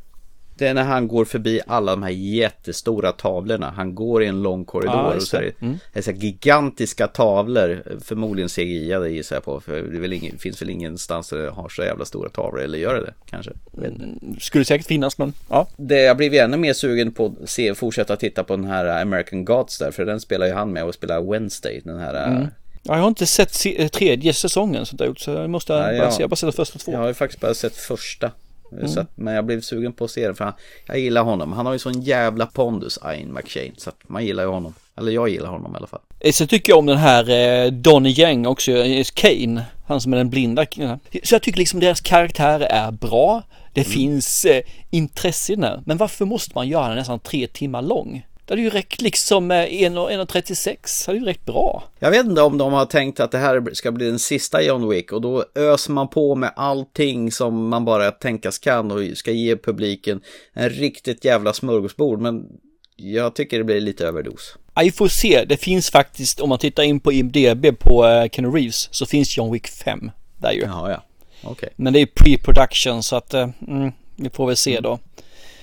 Det är när han går förbi alla de här jättestora tavlorna. Han går i en lång korridor Ja, och så är det. det, Mm. det är så gigantiska tavlor. Förmodligen CGI-ade gissar jag på. För det väl ingen, finns väl ingenstans där det har så jävla stora tavlor. Eller gör det det kanske? Inte. Skulle säkert finnas men ja. Det, jag blev ju ännu mer sugen på att se, fortsätta titta på den här American Gods där. För den spelar ju han med och spelar Wednesday. Den här... Mm. Ja, Jag har inte sett se- eh, tredje säsongen det har gjort så jag måste Nej, bara ja. se. Jag har bara sett de första två. Jag har ju faktiskt bara sett första. Mm. Så att, men jag blev sugen på att se den för han, jag gillar honom. Han har ju sån jävla pondus, Ian McShane. Så att man gillar ju honom. Eller jag gillar honom i alla fall. Eh, Så tycker jag om den här eh, Donnie Yang också, eh, Kane, han som är den blinda. Så jag tycker liksom deras karaktärer är bra. Det Mm. finns eh, intresse i den här. Men varför måste man göra den nästan tre timmar lång? Det hade ju räckt liksom eh, 1.36, hade ju räckt bra. Jag vet inte om de har tänkt att det här ska bli den sista John Wick och då öser man på med allting som man bara tänkas kan och ska ge publiken en riktigt jävla smörgåsbord. Men jag tycker det blir lite överdos. Ja, vi får se. Det finns faktiskt, om man tittar in på IMDB på eh, Keanu Reeves, så finns John Wick 5 där ju. Ja, ja. Okej. Men det är pre-production så att eh, mm, vi får väl se då.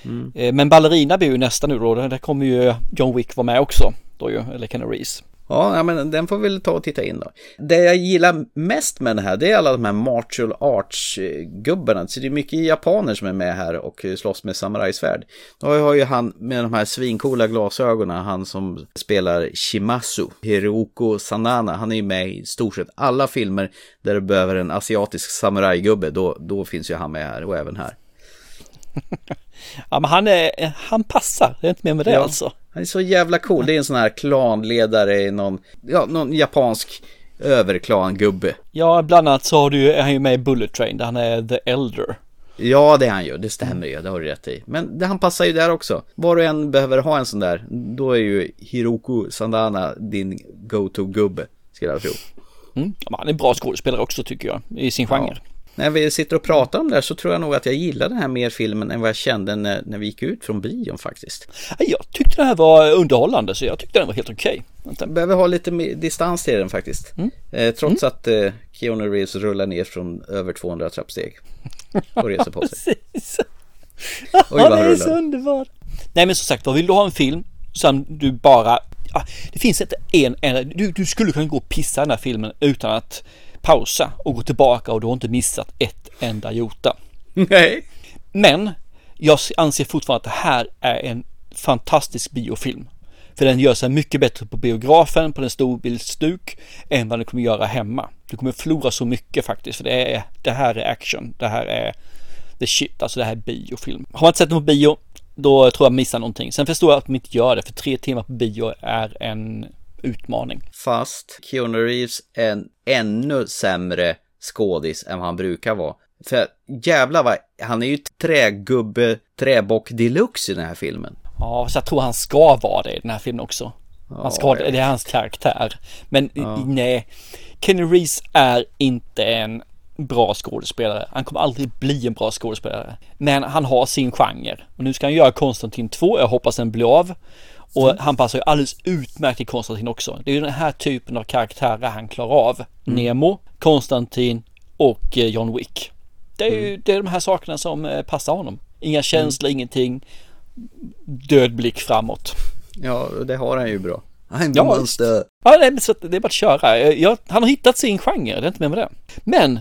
Mm. Men Ballerina blir ju nästa nu då. Där kommer ju John Wick vara med också. Då ju, eller Keanu Reeves. Ja, men den får vi väl ta och titta in då. Det jag gillar mest med det här, det är alla de här martial arts-gubbarna. Så det är mycket japaner som är med här och slåss med samurajsvärd. Då har ju han med de här svincoola glasögonen, han som spelar Shimasu, Hiroko Sanana. Han är ju med i stort sett alla filmer där du behöver en asiatisk samurajgubbe. Då, då finns ju han med här och även här. Ja men han är, han passar. Det är inte mer med det Ja. alltså. Han är så jävla cool. Det är en sån här klanledare i någon, ja, någon japansk överklan-gubbe. Ja, bland annat så har du, är han ju med i Bullet Train där han är The Elder. Ja, det är han ju. Det stämmer ju. Det har du rätt i. Men det, han passar ju där också. Var du än behöver ha en sån där, då är ju Hiroko Sandana din go-to-gubbe, skulle jag tro. Mm. Ja, han är en bra skådespelare också tycker jag, i sin genre. När vi sitter och pratar om det här så tror jag nog att jag gillar den här mer filmen än vad jag kände när, när vi gick ut från bion faktiskt. Ja, Jag tyckte det här var underhållande så jag tyckte den var helt okej. Jag behöver ha lite distans till den faktiskt. Eh, trots att eh, Keanu Reeves rullar ner från över 200 trappsteg. Och reser på sig. Ja, det är rullar. så underbart. Nej men som sagt vad vill du ha en film som du bara, ja, det finns inte en, en du, du skulle kunna gå och pissa den här filmen utan att pausa och gå tillbaka och du har inte missat ett enda jota. Nej. Men jag anser fortfarande att det här är en fantastisk biofilm. För den gör sig mycket bättre på biografen, på en storbildsduk, än vad den kommer göra hemma. Du kommer förlora så mycket faktiskt, för det, är, det här är action. Det här är the shit, alltså det här är biofilm. Har man inte sett den på bio, då tror jag missar någonting. Sen förstår jag att de inte gör det, för tre timmar på bio är en utmaning. Fast Keanu Reeves är en ännu sämre skådis än vad han brukar vara. För jävla vad, han är ju trägubbe, träbock deluxe i den här filmen. Ja, så jag tror han ska vara det i den här filmen också. Han ska, det är hans karaktär. Men ja. nej, Kenny Reeves är inte en bra skådespelare. Han kommer aldrig bli en bra skådespelare. Men han har sin genre. Och nu ska han göra Konstantin 2. Jag hoppas den blir av. Och han passar ju alldeles utmärkt i Konstantin också. Det är ju den här typen av karaktärer han klarar av. Mm. Nemo, Konstantin och eh, John Wick. Det är ju mm. det är de här sakerna som eh, passar honom. Inga känslor, mm. ingenting. Död blick framåt. Ja, det har han ju bra. I'm ja, monster. Ja, det är, det är bara att köra. Jag, han har hittat sin genre, det är inte mer med det. Men,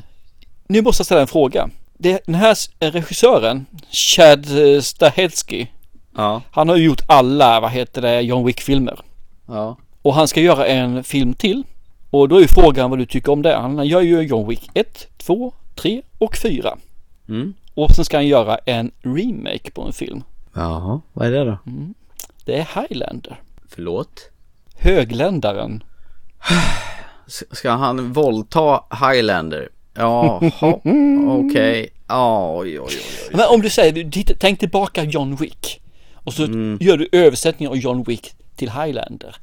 nu måste jag ställa en fråga. Det, den här regissören, Chad eh, Stahelski, ja. han har ju gjort alla, vad heter det, John Wick-filmer. Ja. Och han ska göra en film till. Och då är ju frågan vad du tycker om det. Han gör ju John Wick 1, 2, 3 och 4. Mm. Och sen ska han göra en remake på en film. Jaha, vad är det då? Mm. Det är Highlander. Förlåt? Högländaren. Ska han våldta Highlander? Jaha, okej. Okay. Oj, oj, oj, oj. Men om du säger, tänk tillbaka John Wick. Och så mm. gör du översättning av John Wick till Highlander.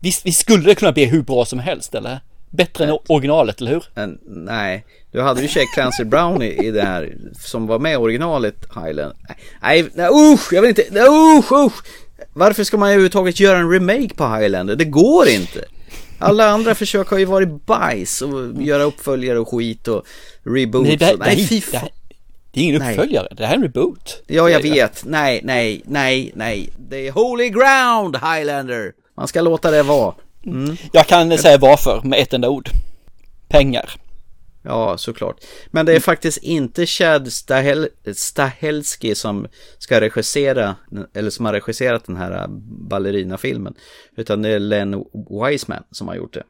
Visst, visst skulle kunna bli hur bra som helst eller? Bättre än originalet, eller hur? En, nej, du hade ju Check Clancy Brown i, i det här som var med i originalet Highland. Nej, nej usch, jag vill inte, usch, usch. Varför ska man överhuvudtaget göra en remake på Highlander? Det går inte. Alla andra försök har ju varit bajs och göra uppföljare och skit och reboots. Nej, det, och, nej, fy det, det är ingen uppföljare, nej. det här är en reboot. Ja, jag vet. Nej, nej, nej, nej. Det är holy ground, Highlander. Man ska låta det vara. Mm. Jag kan säga varför med ett enda ord. Pengar. Ja, såklart. Men det är faktiskt inte Chad Stahel Stahelski som ska regissera, eller som har regisserat den här ballerinafilmen. Utan det är Len Wiseman som har gjort det.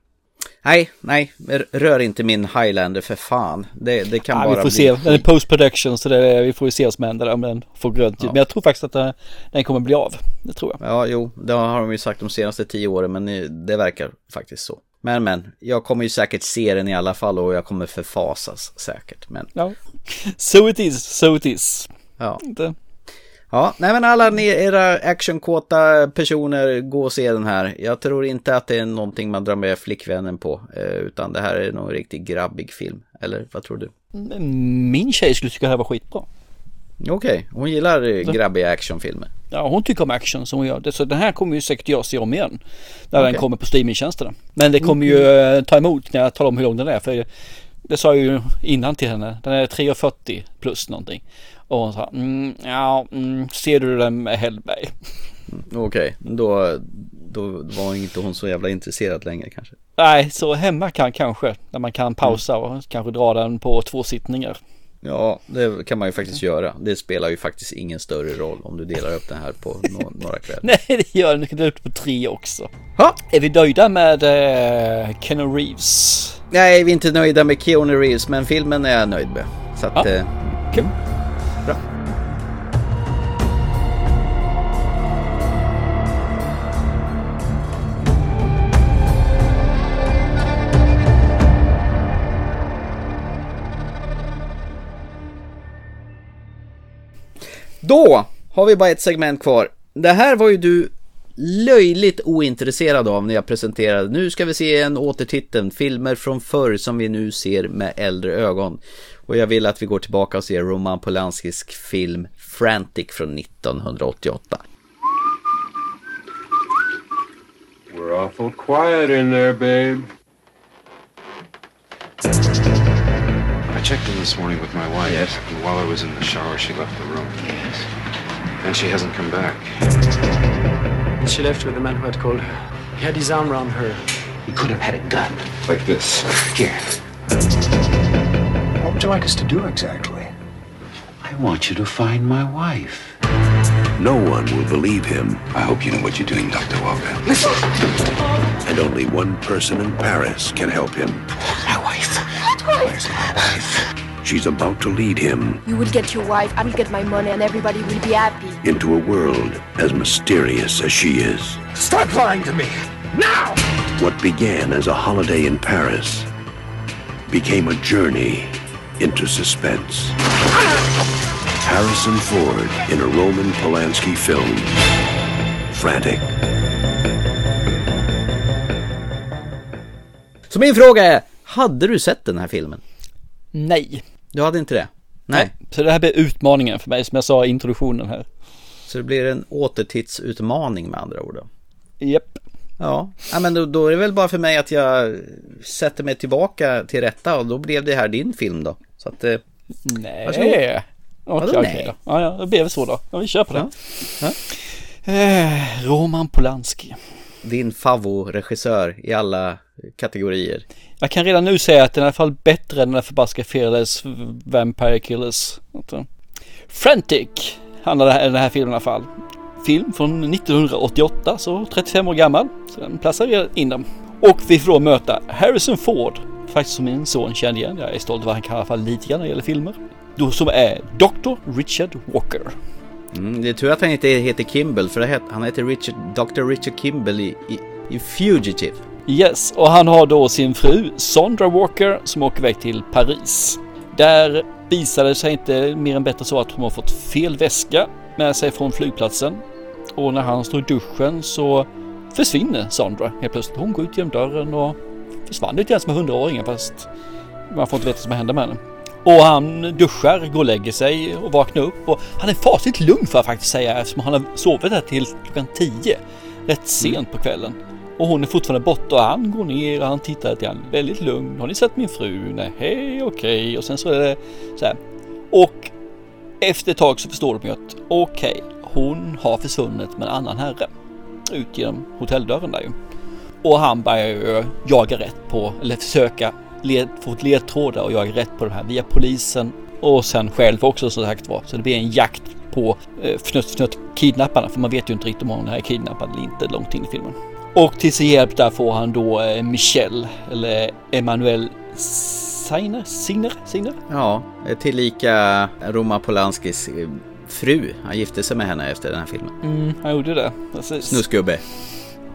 Nej, nej, rör inte min Highlander för fan. Det, det kan ja, bara vi får bli se, den är post production så det, vi får ju se vad som händer om den får grönt ja. Men jag tror faktiskt att den kommer bli av. Det tror jag. Ja, jo, det har de ju sagt de senaste tio åren, men det verkar faktiskt så. Men men, jag kommer ju säkert se den i alla fall och jag kommer förfasas säkert. Men... Ja, so it is, so it is. Ja. Det. Ja, nej men alla ni, era actionkåta personer, gå och se den här. Jag tror inte att det är någonting man drar med flickvännen på, eh, utan det här är nog en riktigt grabbig film. Eller vad tror du? Min tjej skulle tycka det här var skitbra. Okej, okay. hon gillar så. grabbiga actionfilmer. Ja, hon tycker om action som hon gör. Det, så den här kommer ju säkert jag se om igen. När okay. den kommer på streamingtjänsterna. Men det kommer ju mm. ta emot när jag talar om hur lång den är. För det sa jag ju innan till henne. Den är 3.40 plus någonting. Och hon sa, mm, ja, mm, ser du den med Hellberg? Mm, Okej, okay. då, då var inte hon så jävla intresserad längre kanske. Nej, så hemma kan kanske, när man kan pausa och kanske dra den på två sittningar. Ja, det kan man ju faktiskt göra. Det spelar ju faktiskt ingen större roll om du delar upp den här på no några kvällar. Nej, det gör det. Du kan dela upp på tre också. Ha? Är vi nöjda med uh, Keanu Reeves? Nej, vi är inte nöjda med Keanu Reeves, men filmen är jag nöjd med. Så att... Ja. Uh, cool. Bra. Då har vi bara ett segment kvar. Det här var ju du löjligt ointresserad av när jag presenterade. Nu ska vi se en återtiteln, filmer från förr som vi nu ser med äldre ögon. Och jag vill att vi går tillbaka och ser Roman Polanskis film Frantic från 1988. We're awful quiet in there, babe. I checked in this morning with my wife. Yes. And while I was in the shower, she left the room. Yes. And she hasn't come back. She left with the man who had called her. He had his arm around her. He could have had a gun. Like this. Here. What would you like us to do exactly? I want you to find my wife. no one will believe him. I hope you know what you're doing, Dr. Walker. And only one person in Paris can help him. My wife. Where's my wife? She's about to lead him You will get your wife, I will get my money, and everybody will be happy. into a world as mysterious as she is. Stop lying to me! Now! What began as a holiday in Paris became a journey into suspense. Harrison Ford in a Roman Polanski film, Frantic. Så min fråga är, hade du sett den här filmen? Nej. Du hade inte det? Nej. Så det här blir utmaningen för mig som jag sa i introduktionen här. Så det blir en återtittsutmaning med andra ord då? Japp. Ja, ja men då, då är det väl bara för mig att jag sätter mig tillbaka till rätta och då blev det här din film då. Så att... Eh, nej. varsågod. Okej, Vadå okej nej? då. Ja, ja, det blev så då. Ja, vi kör på det. Ja. Eh, Roman Polanski. Din favoritregissör i alla kategorier. Jag kan redan nu säga att den är i alla fall bättre än den förbaskade Fearless Vampire Killers. Alltså. Frantic handlar det här, den här filmen i alla fall. Film från 1988, så 35 år gammal. Så den platsar in den. Och vi får då möta Harrison Ford. Faktiskt som min son kände igen. Jag är stolt över vad han kan i alla fall lite grann när det gäller filmer. Då som är Dr. Richard Walker. Mm, det är tur att han inte heter Kimball för det het, han heter Richard, Dr. Richard Kimball i, i, i Fugitive. Yes, och han har då sin fru Sandra Walker som åker iväg till Paris. Där visar det sig inte mer än bättre så att hon har fått fel väska med sig från flygplatsen. Och när han står i duschen så försvinner Sandra helt plötsligt. Hon går ut genom dörren och försvann lite grann som hundraåringen fast man får inte veta vad som händer med henne. Och han duschar, går och lägger sig och vaknar upp och han är fasligt lugn för att faktiskt säga eftersom han har sovit här till klockan 10. Rätt sent på kvällen. Och hon är fortfarande borta och han går ner och han tittar lite grann väldigt lugn. Har ni sett min fru? Nej, hej, okej. Och sen så är det så här. Och efter ett tag så förstår de ju att okej, hon har försvunnit med en annan herre. Ut genom hotelldörren där ju. Och han börjar ju jaga rätt på, eller försöka led, få ett ledtrådar och jaga rätt på det här via polisen och sen själv också som sagt var. Så det blir en jakt på eh, fnutt, fnutt kidnapparna för man vet ju inte riktigt om hon är kidnappad eller inte långt in i filmen. Och till sin hjälp där får han då eh, Michelle eller Emanuel Seiner? Siner? Siner? Ja, tillika Roma Polanskis eh, fru. Han gifte sig med henne efter den här filmen. Mm, han gjorde det. Precis. Snusgubbe.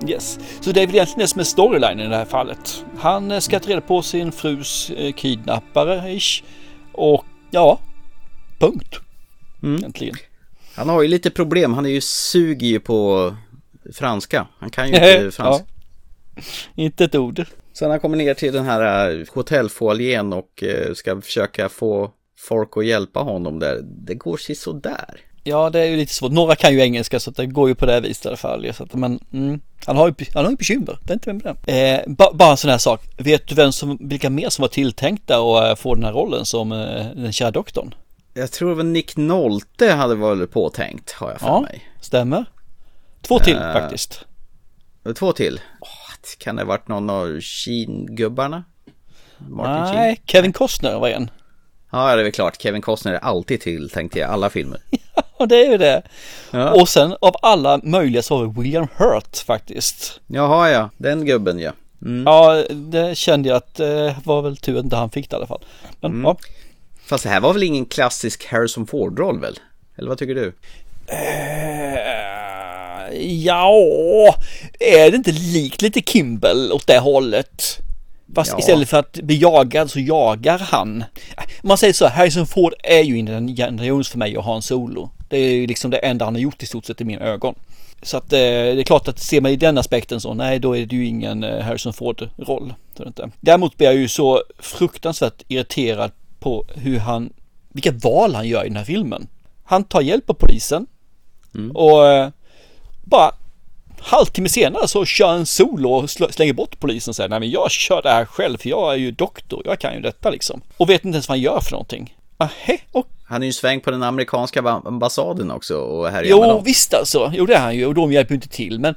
Yes. Så det är väl egentligen det som är storyline i det här fallet. Han eh, ska ta reda på sin frus kidnappare ish. Och ja, punkt. Mm. Egentligen. Han har ju lite problem. Han är ju suger ju på franska. Han kan ju inte franska. ja. Inte ett ord. Sen han kommer ner till den här eh, hotellfoajén och eh, ska försöka få folk att hjälpa honom där. Det går sig sådär. Ja, det är ju lite svårt. Några kan ju engelska så det går ju på det viset i alla fall. Så att, men mm, han har ju, han har ju bekymmer. Det är inte med det. Eh, ba, bara en sån här sak. Vet du vem som, vilka mer som var tilltänkta att få den här rollen som eh, den kära doktorn? Jag tror var Nick Nolte hade varit påtänkt, har jag för ja, mig. stämmer. Två till eh, faktiskt. Två till? Oh, kan det ha varit någon av Sheen-gubbarna? Nej, Sheen? Kevin Costner var en. Ja, det är väl klart. Kevin Costner är alltid tilltänkt i alla filmer. Ja, det är ju det. Ja. Och sen av alla möjliga så var det William Hurt faktiskt. Jaha, ja. Den gubben, ja. Mm. Ja, det kände jag att det eh, var väl tur att inte han fick det i alla fall. Men, mm. ja. Fast det här var väl ingen klassisk Harrison Ford-roll väl? Eller vad tycker du? Uh, ja, är det inte likt lite Kimball åt det hållet? Fast ja. istället för att bli jagad så jagar han. Om man säger så, Harrison Ford är ju Indiana Jones för mig och Han Solo. Det är ju liksom det enda han har gjort i stort sett i mina ögon. Så att eh, det är klart att ser man i den aspekten så, nej då är det ju ingen eh, Harrison Ford-roll. Däremot blir jag ju så fruktansvärt irriterad på hur han, vilka val han gör i den här filmen. Han tar hjälp av polisen mm. och eh, bara halvtimme senare så kör han solo och slänger bort polisen och säger nej men jag kör det här själv för jag är ju doktor, jag kan ju detta liksom. Och vet inte ens vad han gör för någonting. Ahä, och... Han är ju sväng på den amerikanska ambassaden också och här Jo med visst alltså, jo det är han ju och de hjälper ju inte till men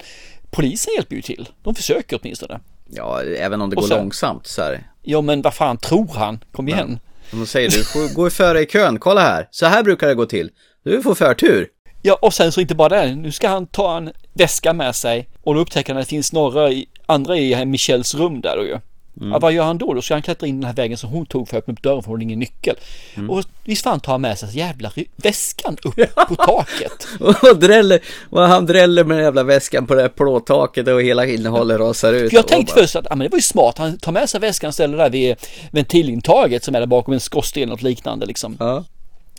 polisen hjälper ju till. De försöker åtminstone. Ja, även om det och går sen, långsamt så här. Ja men vad fan tror han? Kom igen. Ja. De säger du gå före i kön, kolla här, så här brukar det gå till. Du får förtur. Ja, och sen så inte bara det. Nu ska han ta en väska med sig och då upptäcker han att det finns några i, andra i Michelles rum där då ju. Mm. Ja, vad gör han då? Då ska han klättra in den här vägen som hon tog för att öppna upp dörren för hon har ingen nyckel. Mm. Och visst fan tar han med sig jävla väskan upp på taket. och, dräller, och han dräller med den jävla väskan på det här plåttaket och hela innehållet rasar ut. För jag tänkte bara... först att ja, men det var ju smart. Han tar med sig väskan och ställer där vid ventilintaget som är där bakom en skorsten och liknande liksom. Ja.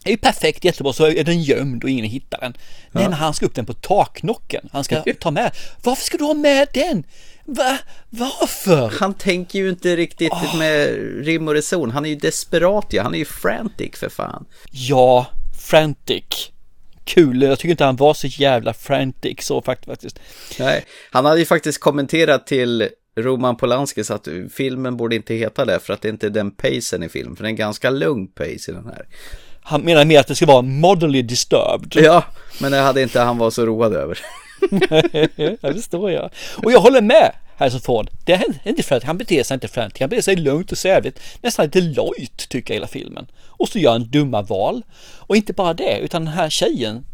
Är ju perfekt, jättebra, så är den gömd och ingen hittar den. Men ja. han ska upp den på taknocken. Han ska ta med. Varför ska du ha med den? Va? Varför? Han tänker ju inte riktigt oh. med rim och reson. Han är ju desperat ja. Han är ju frantic för fan. Ja, frantic. Kul, jag tycker inte han var så jävla frantic så faktiskt. Nej, han hade ju faktiskt kommenterat till Roman Polanski så att filmen borde inte heta det för att det inte är den pacen i filmen. För det är en ganska lugn pace i den här. Han menar mer att det ska vara moderly disturbed. Ja, men det hade inte han varit så road över. jag förstår jag. Och jag håller med Harrison Ford. Det är inte för att han beter sig inte frantic, han beter sig lugnt och sävligt. Nästan lite lojt tycker jag hela filmen. Och så gör han dumma val. Och inte bara det, utan den här tjejen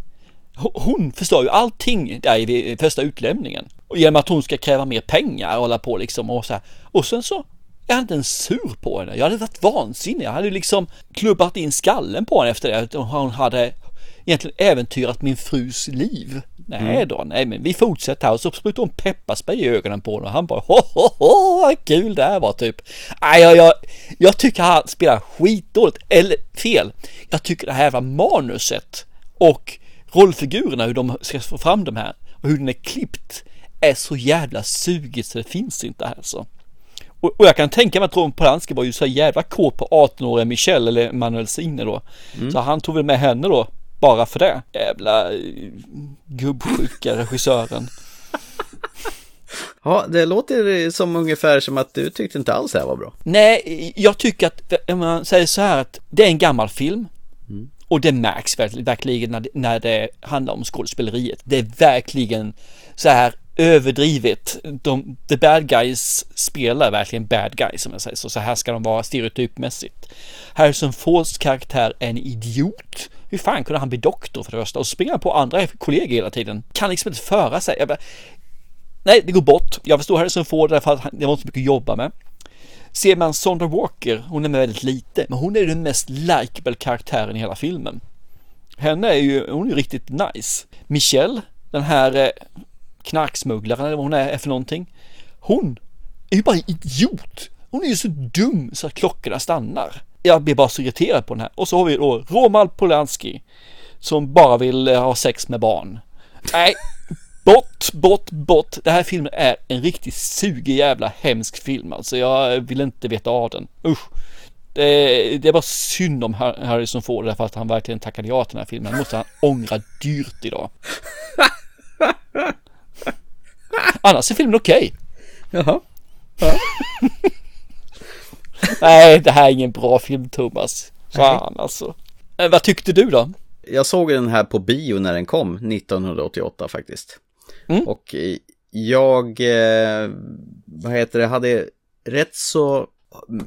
hon förstår ju allting där i första utlämningen. Och genom att hon ska kräva mer pengar och hålla på liksom och så här. Och sen så är han inte ens sur på henne. Jag hade varit vansinnig. Jag hade liksom klubbat in skallen på henne efter det. Hon hade egentligen äventyrat min frus liv. Nej mm. då, nej men vi fortsätter här och så sprutar hon pepparspray i ögonen på honom och han bara ho, ho, ho vad kul det här var typ. Nej, jag, jag, jag tycker han spelar skitdåligt, eller fel. Jag tycker det här var manuset och rollfigurerna, hur de ska få fram de här och hur den är klippt är så jävla sugigt så det finns inte här så. Och, och jag kan tänka mig att Roman Polanski var ju så jävla kåt på 18-åriga Michelle eller Manuel Sine då. Mm. Så han tog väl med henne då bara för det. Jävla eh, gubbsjuka regissören. Ja, det låter som ungefär som att du tyckte inte alls det här var bra. Nej, jag tycker att, om man säger så här att det är en gammal film. Mm. Och det märks verkligen när det, när det handlar om skådespeleriet. Det är verkligen så här överdrivet. De, the bad guys spelar verkligen bad guys som jag säger så. Så här ska de vara stereotypmässigt. Harrison Fords karaktär är en idiot. Hur fan kunde han bli doktor för det första och springa på andra kollegor hela tiden? Kan liksom inte föra sig. Jag bara, nej, det går bort. Jag förstår Harrison Ford därför att det var inte så mycket att jobba med. Ser man Sondra Walker, hon är med väldigt lite, men hon är den mest likable karaktären i hela filmen. Henne är ju, hon är ju riktigt nice. Michelle, den här eh, knarksmugglaren eller vad hon är för någonting. Hon är ju bara en idiot. Hon är ju så dum så att klockorna stannar. Jag blir bara så irriterad på den här. Och så har vi då Roman Polanski som bara vill eh, ha sex med barn. Nej, bort, bort, bort. Det här filmen är en riktigt sugig jävla hemsk film alltså. Jag vill inte veta av den. Usch. Det det är bara synd om Harrison Ford därför att han verkligen tackade ja till den här filmen. Det måste han ångra dyrt idag. Annars är filmen okej. Okay. Jaha. Ja. Nej, det här är ingen bra film Thomas. Fan alltså. Eh, vad tyckte du då? Jag såg den här på bio när den kom 1988 faktiskt. Mm. Och jag, eh, vad heter det, hade rätt så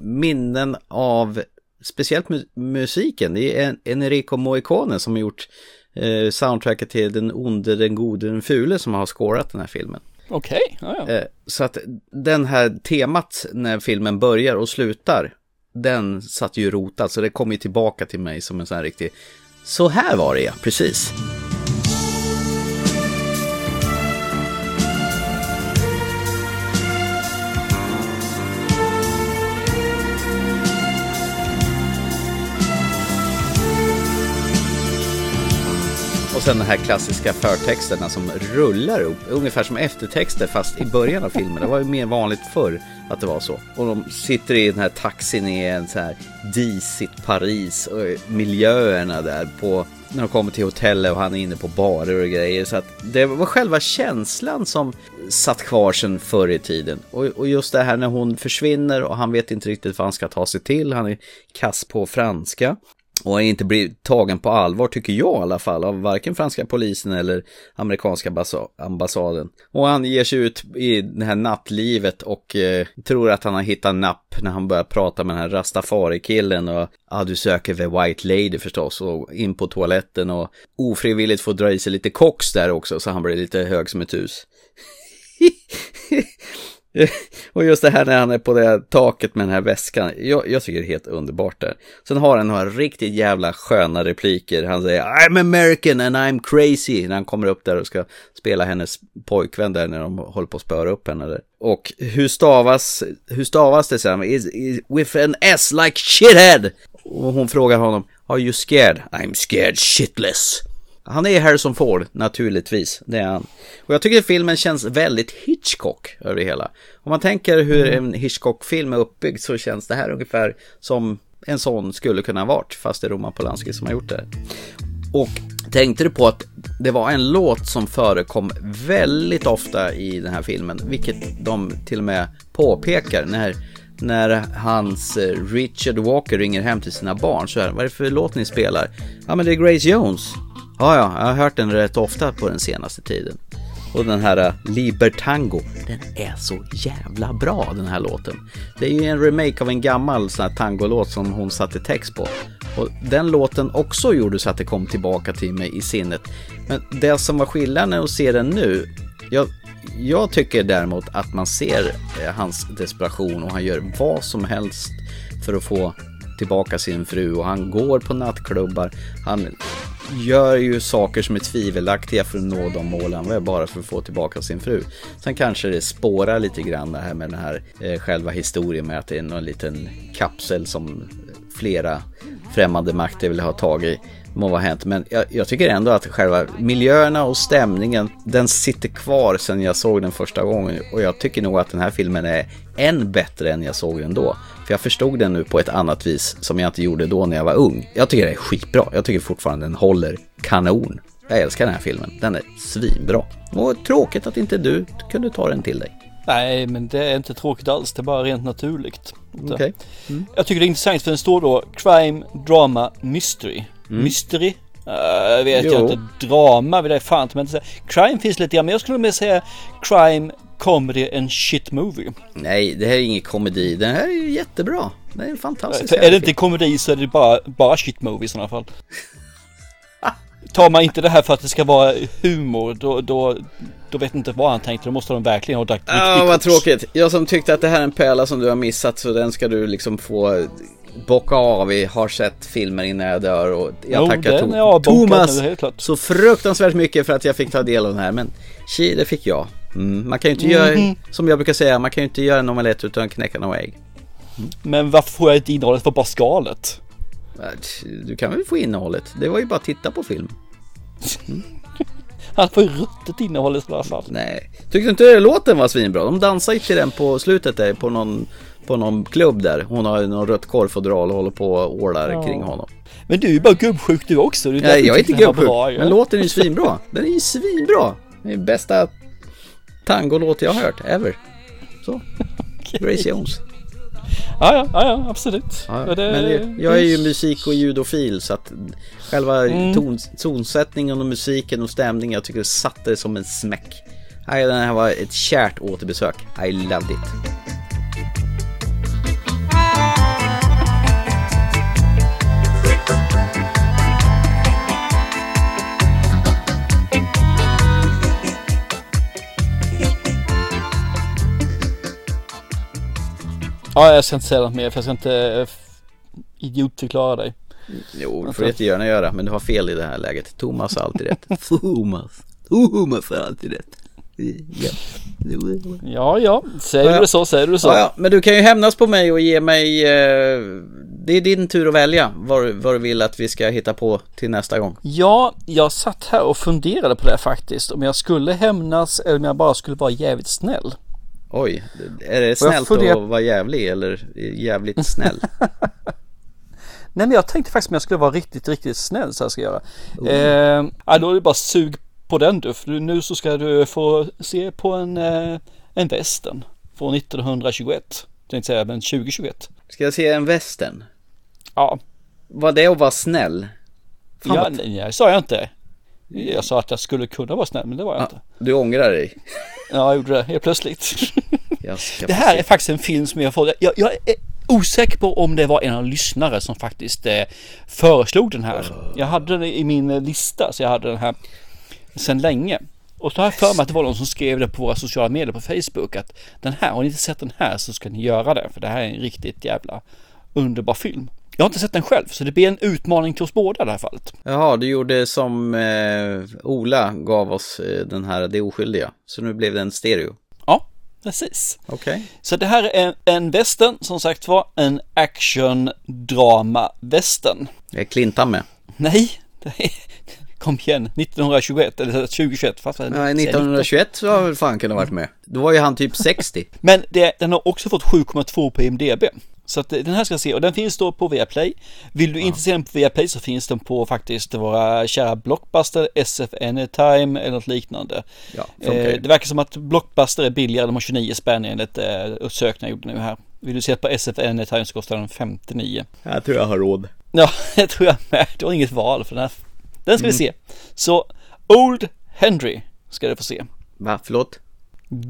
minnen av speciellt mu musiken. Det är Enrico Morricone som har gjort eh, soundtracket till Den onde, den gode, den fule som har skårat den här filmen. Okej, okay. ja, ja. Eh, så att den här temat när filmen börjar och slutar, den satt ju rotad, så det kom ju tillbaka till mig som en sån här riktig, så här var det ja, precis. Sen de här klassiska förtexterna som rullar upp, ungefär som eftertexter fast i början av filmen. Det var ju mer vanligt förr att det var så. Och de sitter i den här taxin i en så här disigt Paris och miljöerna där på när de kommer till hotellet och han är inne på barer och grejer. Så att det var själva känslan som satt kvar sen förr i tiden. Och, och just det här när hon försvinner och han vet inte riktigt vad han ska ta sig till. Han är kass på franska och inte blir tagen på allvar tycker jag i alla fall av varken franska polisen eller amerikanska ambassaden. Och han ger sig ut i det här nattlivet och eh, tror att han har hittat napp när han börjar prata med den här rastafari-killen och ja, du söker The White Lady förstås och in på toaletten och ofrivilligt får dra i sig lite koks där också så han blir lite hög som ett hus. och just det här när han är på det här taket med den här väskan. Jag, jag tycker det är helt underbart där. Sen har han några riktigt jävla sköna repliker. Han säger I'm American and I'm crazy. När han kommer upp där och ska spela hennes pojkvän där när de håller på att spöra upp henne där. Och hur stavas, hur stavas det sen? Is, is, with an S like shithead. Och hon frågar honom Are you scared? I'm scared shitless. Han är Harrison Ford, naturligtvis. Det är han. Och jag tycker filmen känns väldigt Hitchcock över det hela. Om man tänker hur en Hitchcock-film är uppbyggd så känns det här ungefär som en sån skulle kunna ha varit, fast det är Roman Polanski som har gjort det. Och tänkte du på att det var en låt som förekom väldigt ofta i den här filmen, vilket de till och med påpekar när när hans eh, Richard Walker ringer hem till sina barn så här, vad är det för låt ni spelar? Ja men det är Grace Jones. Ja, ja, jag har hört den rätt ofta på den senaste tiden. Och den här eh, Libertango, den är så jävla bra den här låten. Det är ju en remake av en gammal sån här tangolåt som hon satte text på. Och den låten också gjorde så att det kom tillbaka till mig i sinnet. Men det som var skillnaden att se den nu, jag, jag tycker däremot att man ser eh, hans desperation och han gör vad som helst för att få tillbaka sin fru och han går på nattklubbar. Han gör ju saker som är tvivelaktiga för att nå de målen, bara för att få tillbaka sin fru. Sen kanske det spårar lite grann det här med den här eh, själva historien med att det är någon liten kapsel som flera främmande makter vill ha tag i. Må vara hänt, men jag, jag, tycker ändå att själva miljöerna och stämningen, den sitter kvar sen jag såg den första gången och jag tycker nog att den här filmen är än bättre än jag såg den då. För jag förstod den nu på ett annat vis som jag inte gjorde då när jag var ung. Jag tycker det är skitbra. Jag tycker fortfarande den håller kanon. Jag älskar den här filmen. Den är svinbra. Och tråkigt att inte du kunde ta den till dig. Nej, men det är inte tråkigt alls. Det är bara rent naturligt. Okay. Mm. Jag tycker det är intressant för den står då Crime, Drama, Mystery. Mm. Mystery? Uh, vet jo. jag inte. Drama vill jag fan inte säga. Crime finns lite grann, men jag skulle mer säga Crime, Comedy and Shit Movie. Nej, det här är ingen komedi. Den här är ju jättebra. Det är en fantastisk För Är det inte komedi så är det bara, bara shit movie i sådana fall. Tar man inte det här för att det ska vara humor, då, då, då vet inte vad han tänkte. Då måste de verkligen ha dragit Ja, vad tråkigt. Jag som tyckte att det här är en pärla som du har missat, så den ska du liksom få bocka av i har sett filmer innan jag dör och jag jo, tackar to Thomas nu, så fruktansvärt mycket för att jag fick ta del av den här men tji, det fick jag. Mm, man kan ju inte mm. göra, mhm. som jag brukar säga, man kan ju inte göra en omelett utan att knäcka några ägg. Mm. Men varför får jag inte innehållet? För bara skalet? Du kan väl få innehållet? Det var ju bara att titta på film. Mm. Han får ju ruttet innehållet i alla fall. Nej. Tyckte du inte låten var svinbra? De dansar ju till den på slutet där på någon, på någon klubb där. Hon har någon rött korvfodral och håller på och ålar ja. kring honom. Men du är ju bara gubbsjuk du också. Du är Nej, jag är inte gubbsjuk. Men låten är ju svinbra. Den är ju svinbra. Det är bästa tangolåt jag har hört, ever. Så, Grace Jones. Ja, ja, ja, absolut. Ja, det, men det, jag är ju musik och ljudofil så att själva mm. ton, tonsättningen och musiken och stämningen, jag tycker det satte som en smäck. Nej, den här var ett kärt återbesök. I loved it. Ja, jag ska inte säga något mer för jag ska inte uh, idiotförklara dig. Jo, det får du jättegärna göra, men du har fel i det här läget. Thomas har alltid rätt. Thomas. Thomas har alltid rätt. Ja, ja, ja. säger ja, du så, säger du så. Ja, ja, men du kan ju hämnas på mig och ge mig, eh, det är din tur att välja vad, vad du vill att vi ska hitta på till nästa gång. Ja, jag satt här och funderade på det faktiskt, om jag skulle hämnas eller om jag bara skulle vara jävligt snäll. Oj, är det snällt fundera... att vara jävlig eller jävligt snäll? Nej men jag tänkte faktiskt om jag skulle vara riktigt, riktigt snäll så här ska jag göra. Oh. Eh, ja, då är det bara sug på den du, för nu så ska du få se på en, eh, en västern från 1921. Tänkte säga, men 2021. Ska jag se en västern? Ja. Var det att vara snäll? Fan, Ja, vad- nej, nej, sa jag inte. Jag sa att jag skulle kunna vara snäll, men det var jag inte. Du ångrar dig? Ja, jag gjorde det helt plötsligt. Det här är faktiskt en film som jag får. Jag, jag är osäker på om det var en av lyssnare som faktiskt eh, föreslog den här. Jag hade den i min eh, lista, så jag hade den här sedan länge. Och så har jag för mig att det var någon som skrev det på våra sociala medier på Facebook att den här, har ni inte sett den här så ska ni göra det. För det här är en riktigt jävla underbar film. Jag har inte sett den själv, så det blir en utmaning till oss båda i det här fallet. Jaha, du gjorde som eh, Ola gav oss eh, den här Det oskyldiga. Så nu blev det en stereo. Ja, precis. Okej. Så det här är en, western, som sagt var, en action drama western. Är Clintan med? Nej, det är, kom igen, 1921 eller 2021. Fast säger 1921 så har väl fan kunnat varit med. Då var ju han typ 60. Men det, den har också fått 7,2 på IMDB. Så att den här ska jag se och den finns då på Viaplay. Vill du inte se den på Viaplay så finns den på faktiskt våra kära Blockbuster, SF Anytime eller något liknande. Ja, eh, det verkar som att Blockbuster är billigare, de har 29 spänn enligt eh, sökningar jag gjorde nu här. Vill du se på SF Anytime så kostar den 59. Jag tror jag har råd. Ja, det tror jag med. Du har inget val för den här. Den ska vi Mm. se. Så Old Henry ska du få se. Va, förlåt?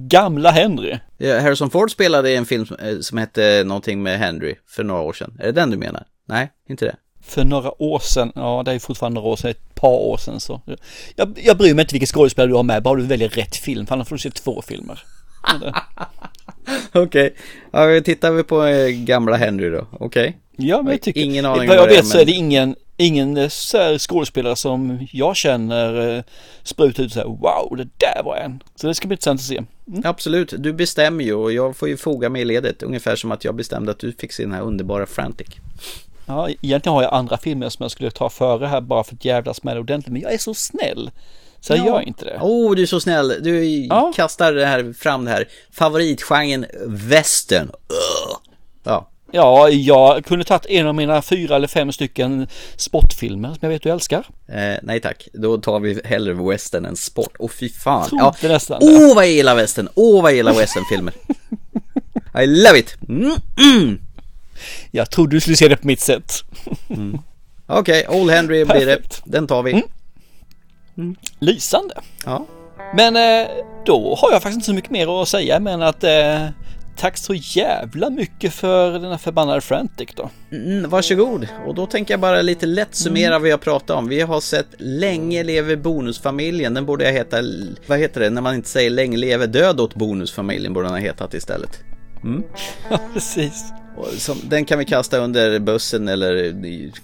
Gamla Henry. Ja, Harrison Ford spelade i en film som, eh, som hette någonting med Henry för några år sedan. Är det den du menar? Nej, inte det. För några år sedan, ja det är fortfarande några år sedan, ett par år sedan så. Jag, jag bryr mig inte vilken skådespelare du har med, bara du väljer rätt film, för annars får du se två filmer. Okej. Ja, vi tittar vi på eh, gamla Henry då. Okej. Ja, men jag tycker, Ingen aning vad jag vet så är men- det ingen, ingen eh, så skådespelare som jag känner eh, sprutar ut så här, wow, det där var en. Så det ska bli intressant att se. Absolut, du bestämmer ju och jag får ju foga mig i ledet. Ungefär som att jag bestämde att du fick se den här underbara Frantic. Ja, egentligen har jag andra filmer som jag skulle ta före här bara för att jävlas med det ordentligt, men jag är så snäll. Så jag Ja. gör inte det. Åh, oh, du är så snäll. Du kastar det här, fram det här favoritgenren western. Ugh. Ja. Ja, jag kunde tagit en av mina fyra eller fem stycken sportfilmer som jag vet du älskar. Eh, nej tack, då tar vi hellre western än sport. Åh fy fan. Trodde nästan Åh oh, vad jag gillar western. Åh oh, vad jag gillar westernfilmer. I love it. Mm, mm. Jag trodde du skulle se det på mitt sätt. Okej, Old Henry blir det. Den tar vi. Mm. Lysande. Ja. Men eh, då har jag faktiskt inte så mycket mer att säga men att eh, tack så jävla mycket för den här förbannade Frantic då. Mm, varsågod. Och då tänker jag bara lite lätt summera vad vi har pratat om. Vi har sett Länge lever bonusfamiljen. Den borde jag heta, vad heter det, när man inte säger Länge lever död åt bonusfamiljen borde den ha hetat istället. Mm. Ja, precis. Som, den kan vi kasta under bussen eller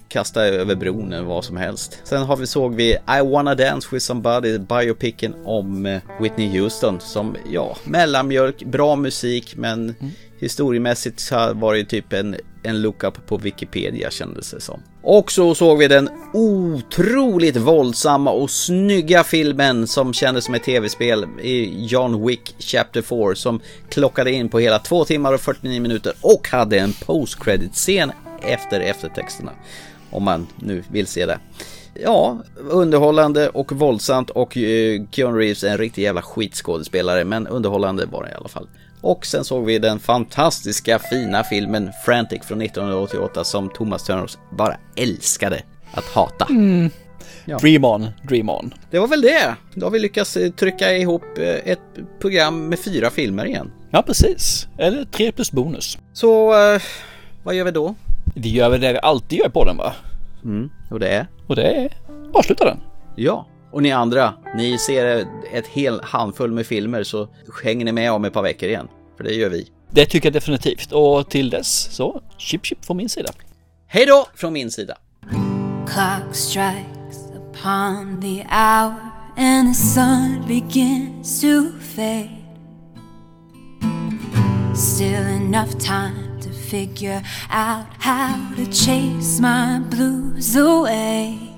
kasta över bron eller vad som helst. Sen har vi, såg vi I wanna dance with somebody, biopicen om eh, Whitney Houston som, ja, mellanmjölk, bra musik men mm historiemässigt så har- var det typ en, en lookup på Wikipedia kändes det som. Och så såg vi den otroligt våldsamma och snygga filmen som kändes som ett tv-spel i John Wick Chapter 4 som klockade in på hela 2 timmar och 49 minuter och hade en post-credit-scen efter eftertexterna. Om man nu vill se det. Ja, underhållande och våldsamt och eh, Keanu Reeves är en riktig jävla skitskådespelare men underhållande var det i alla fall. Och sen såg vi den fantastiska fina filmen Frantic från 1988 som Thomas Törnros bara älskade att hata. Mm. Ja. Dream on, dream on. Det var väl det. Då har vi lyckats eh, trycka ihop eh, ett program med fyra filmer igen. Ja, precis. Eller tre plus bonus. Så eh, vad gör vi då? Vi gör väl det vi alltid gör på den va? Mm, och det är? Och det är avsluta den. Ja, och ni andra, ni ser ett hel handfull med filmer så hänger ni med om ett par veckor igen. För det gör vi. Det tycker jag definitivt. Och till dess så chip chip från min sida. Hej då från min sida. Clock strikes upon the hour and the sun begins to fade. Still enough time to figure out how to chase my blues away.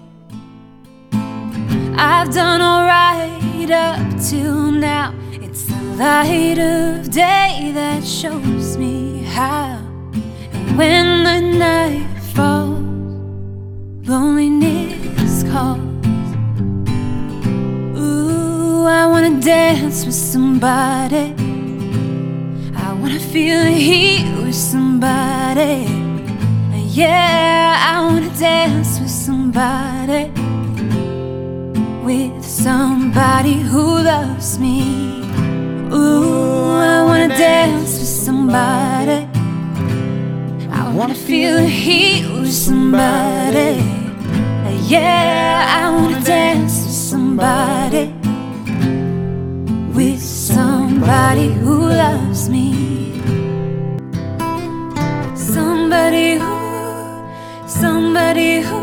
I've done alright up till now. It's the light of day that shows me how. And when the night falls, loneliness calls. Ooh, I wanna dance with somebody. I wanna feel the heat with somebody. Yeah, I wanna dance. With somebody, with somebody who loves me. Ooh, I wanna dance with somebody. I wanna feel the heat with somebody. Yeah, I wanna dance with somebody. With somebody who loves me. Somebody who, somebody who,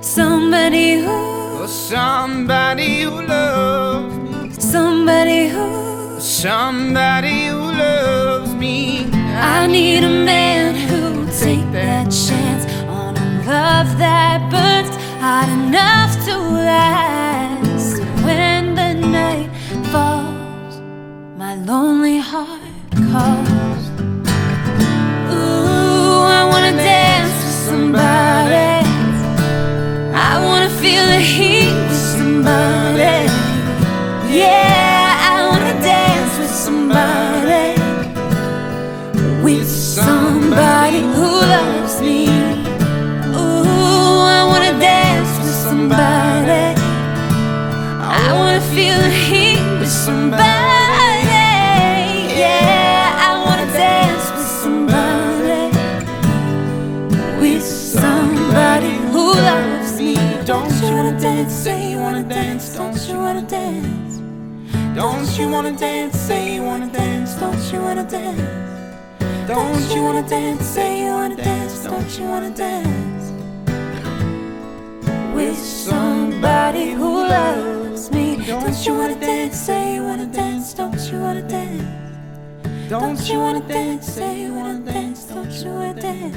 somebody who, Oh, somebody who loves me. somebody who. Somebody who loves me. I need a man who'll take that chance on a love that burns hot enough to last. When the night falls, my lonely heart calls. Ooh, I wanna dance with somebody. Feel the heat with somebody. Yeah, I wanna dance with somebody. With somebody who loves me. Ooh, I wanna dance with somebody. I wanna feel the heat dance? Say you wanna dance. Don't you wanna dance? Don't you wanna dance? Say you wanna dance. Don't you wanna dance? Don't you wanna dance? Say you wanna dance. Don't you wanna dance? With somebody who loves me. Don't you wanna dance? Say you wanna dance. Don't you wanna dance? Don't you wanna dance? Say you wanna dance. Don't you wanna dance?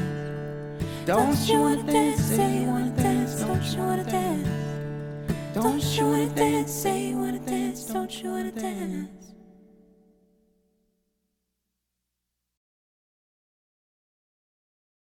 Don't you wanna dance? Say you wanna dance. Don't you wanna dance? Don't you wanna dance? Say you wanna dance. Don't you wanna dance?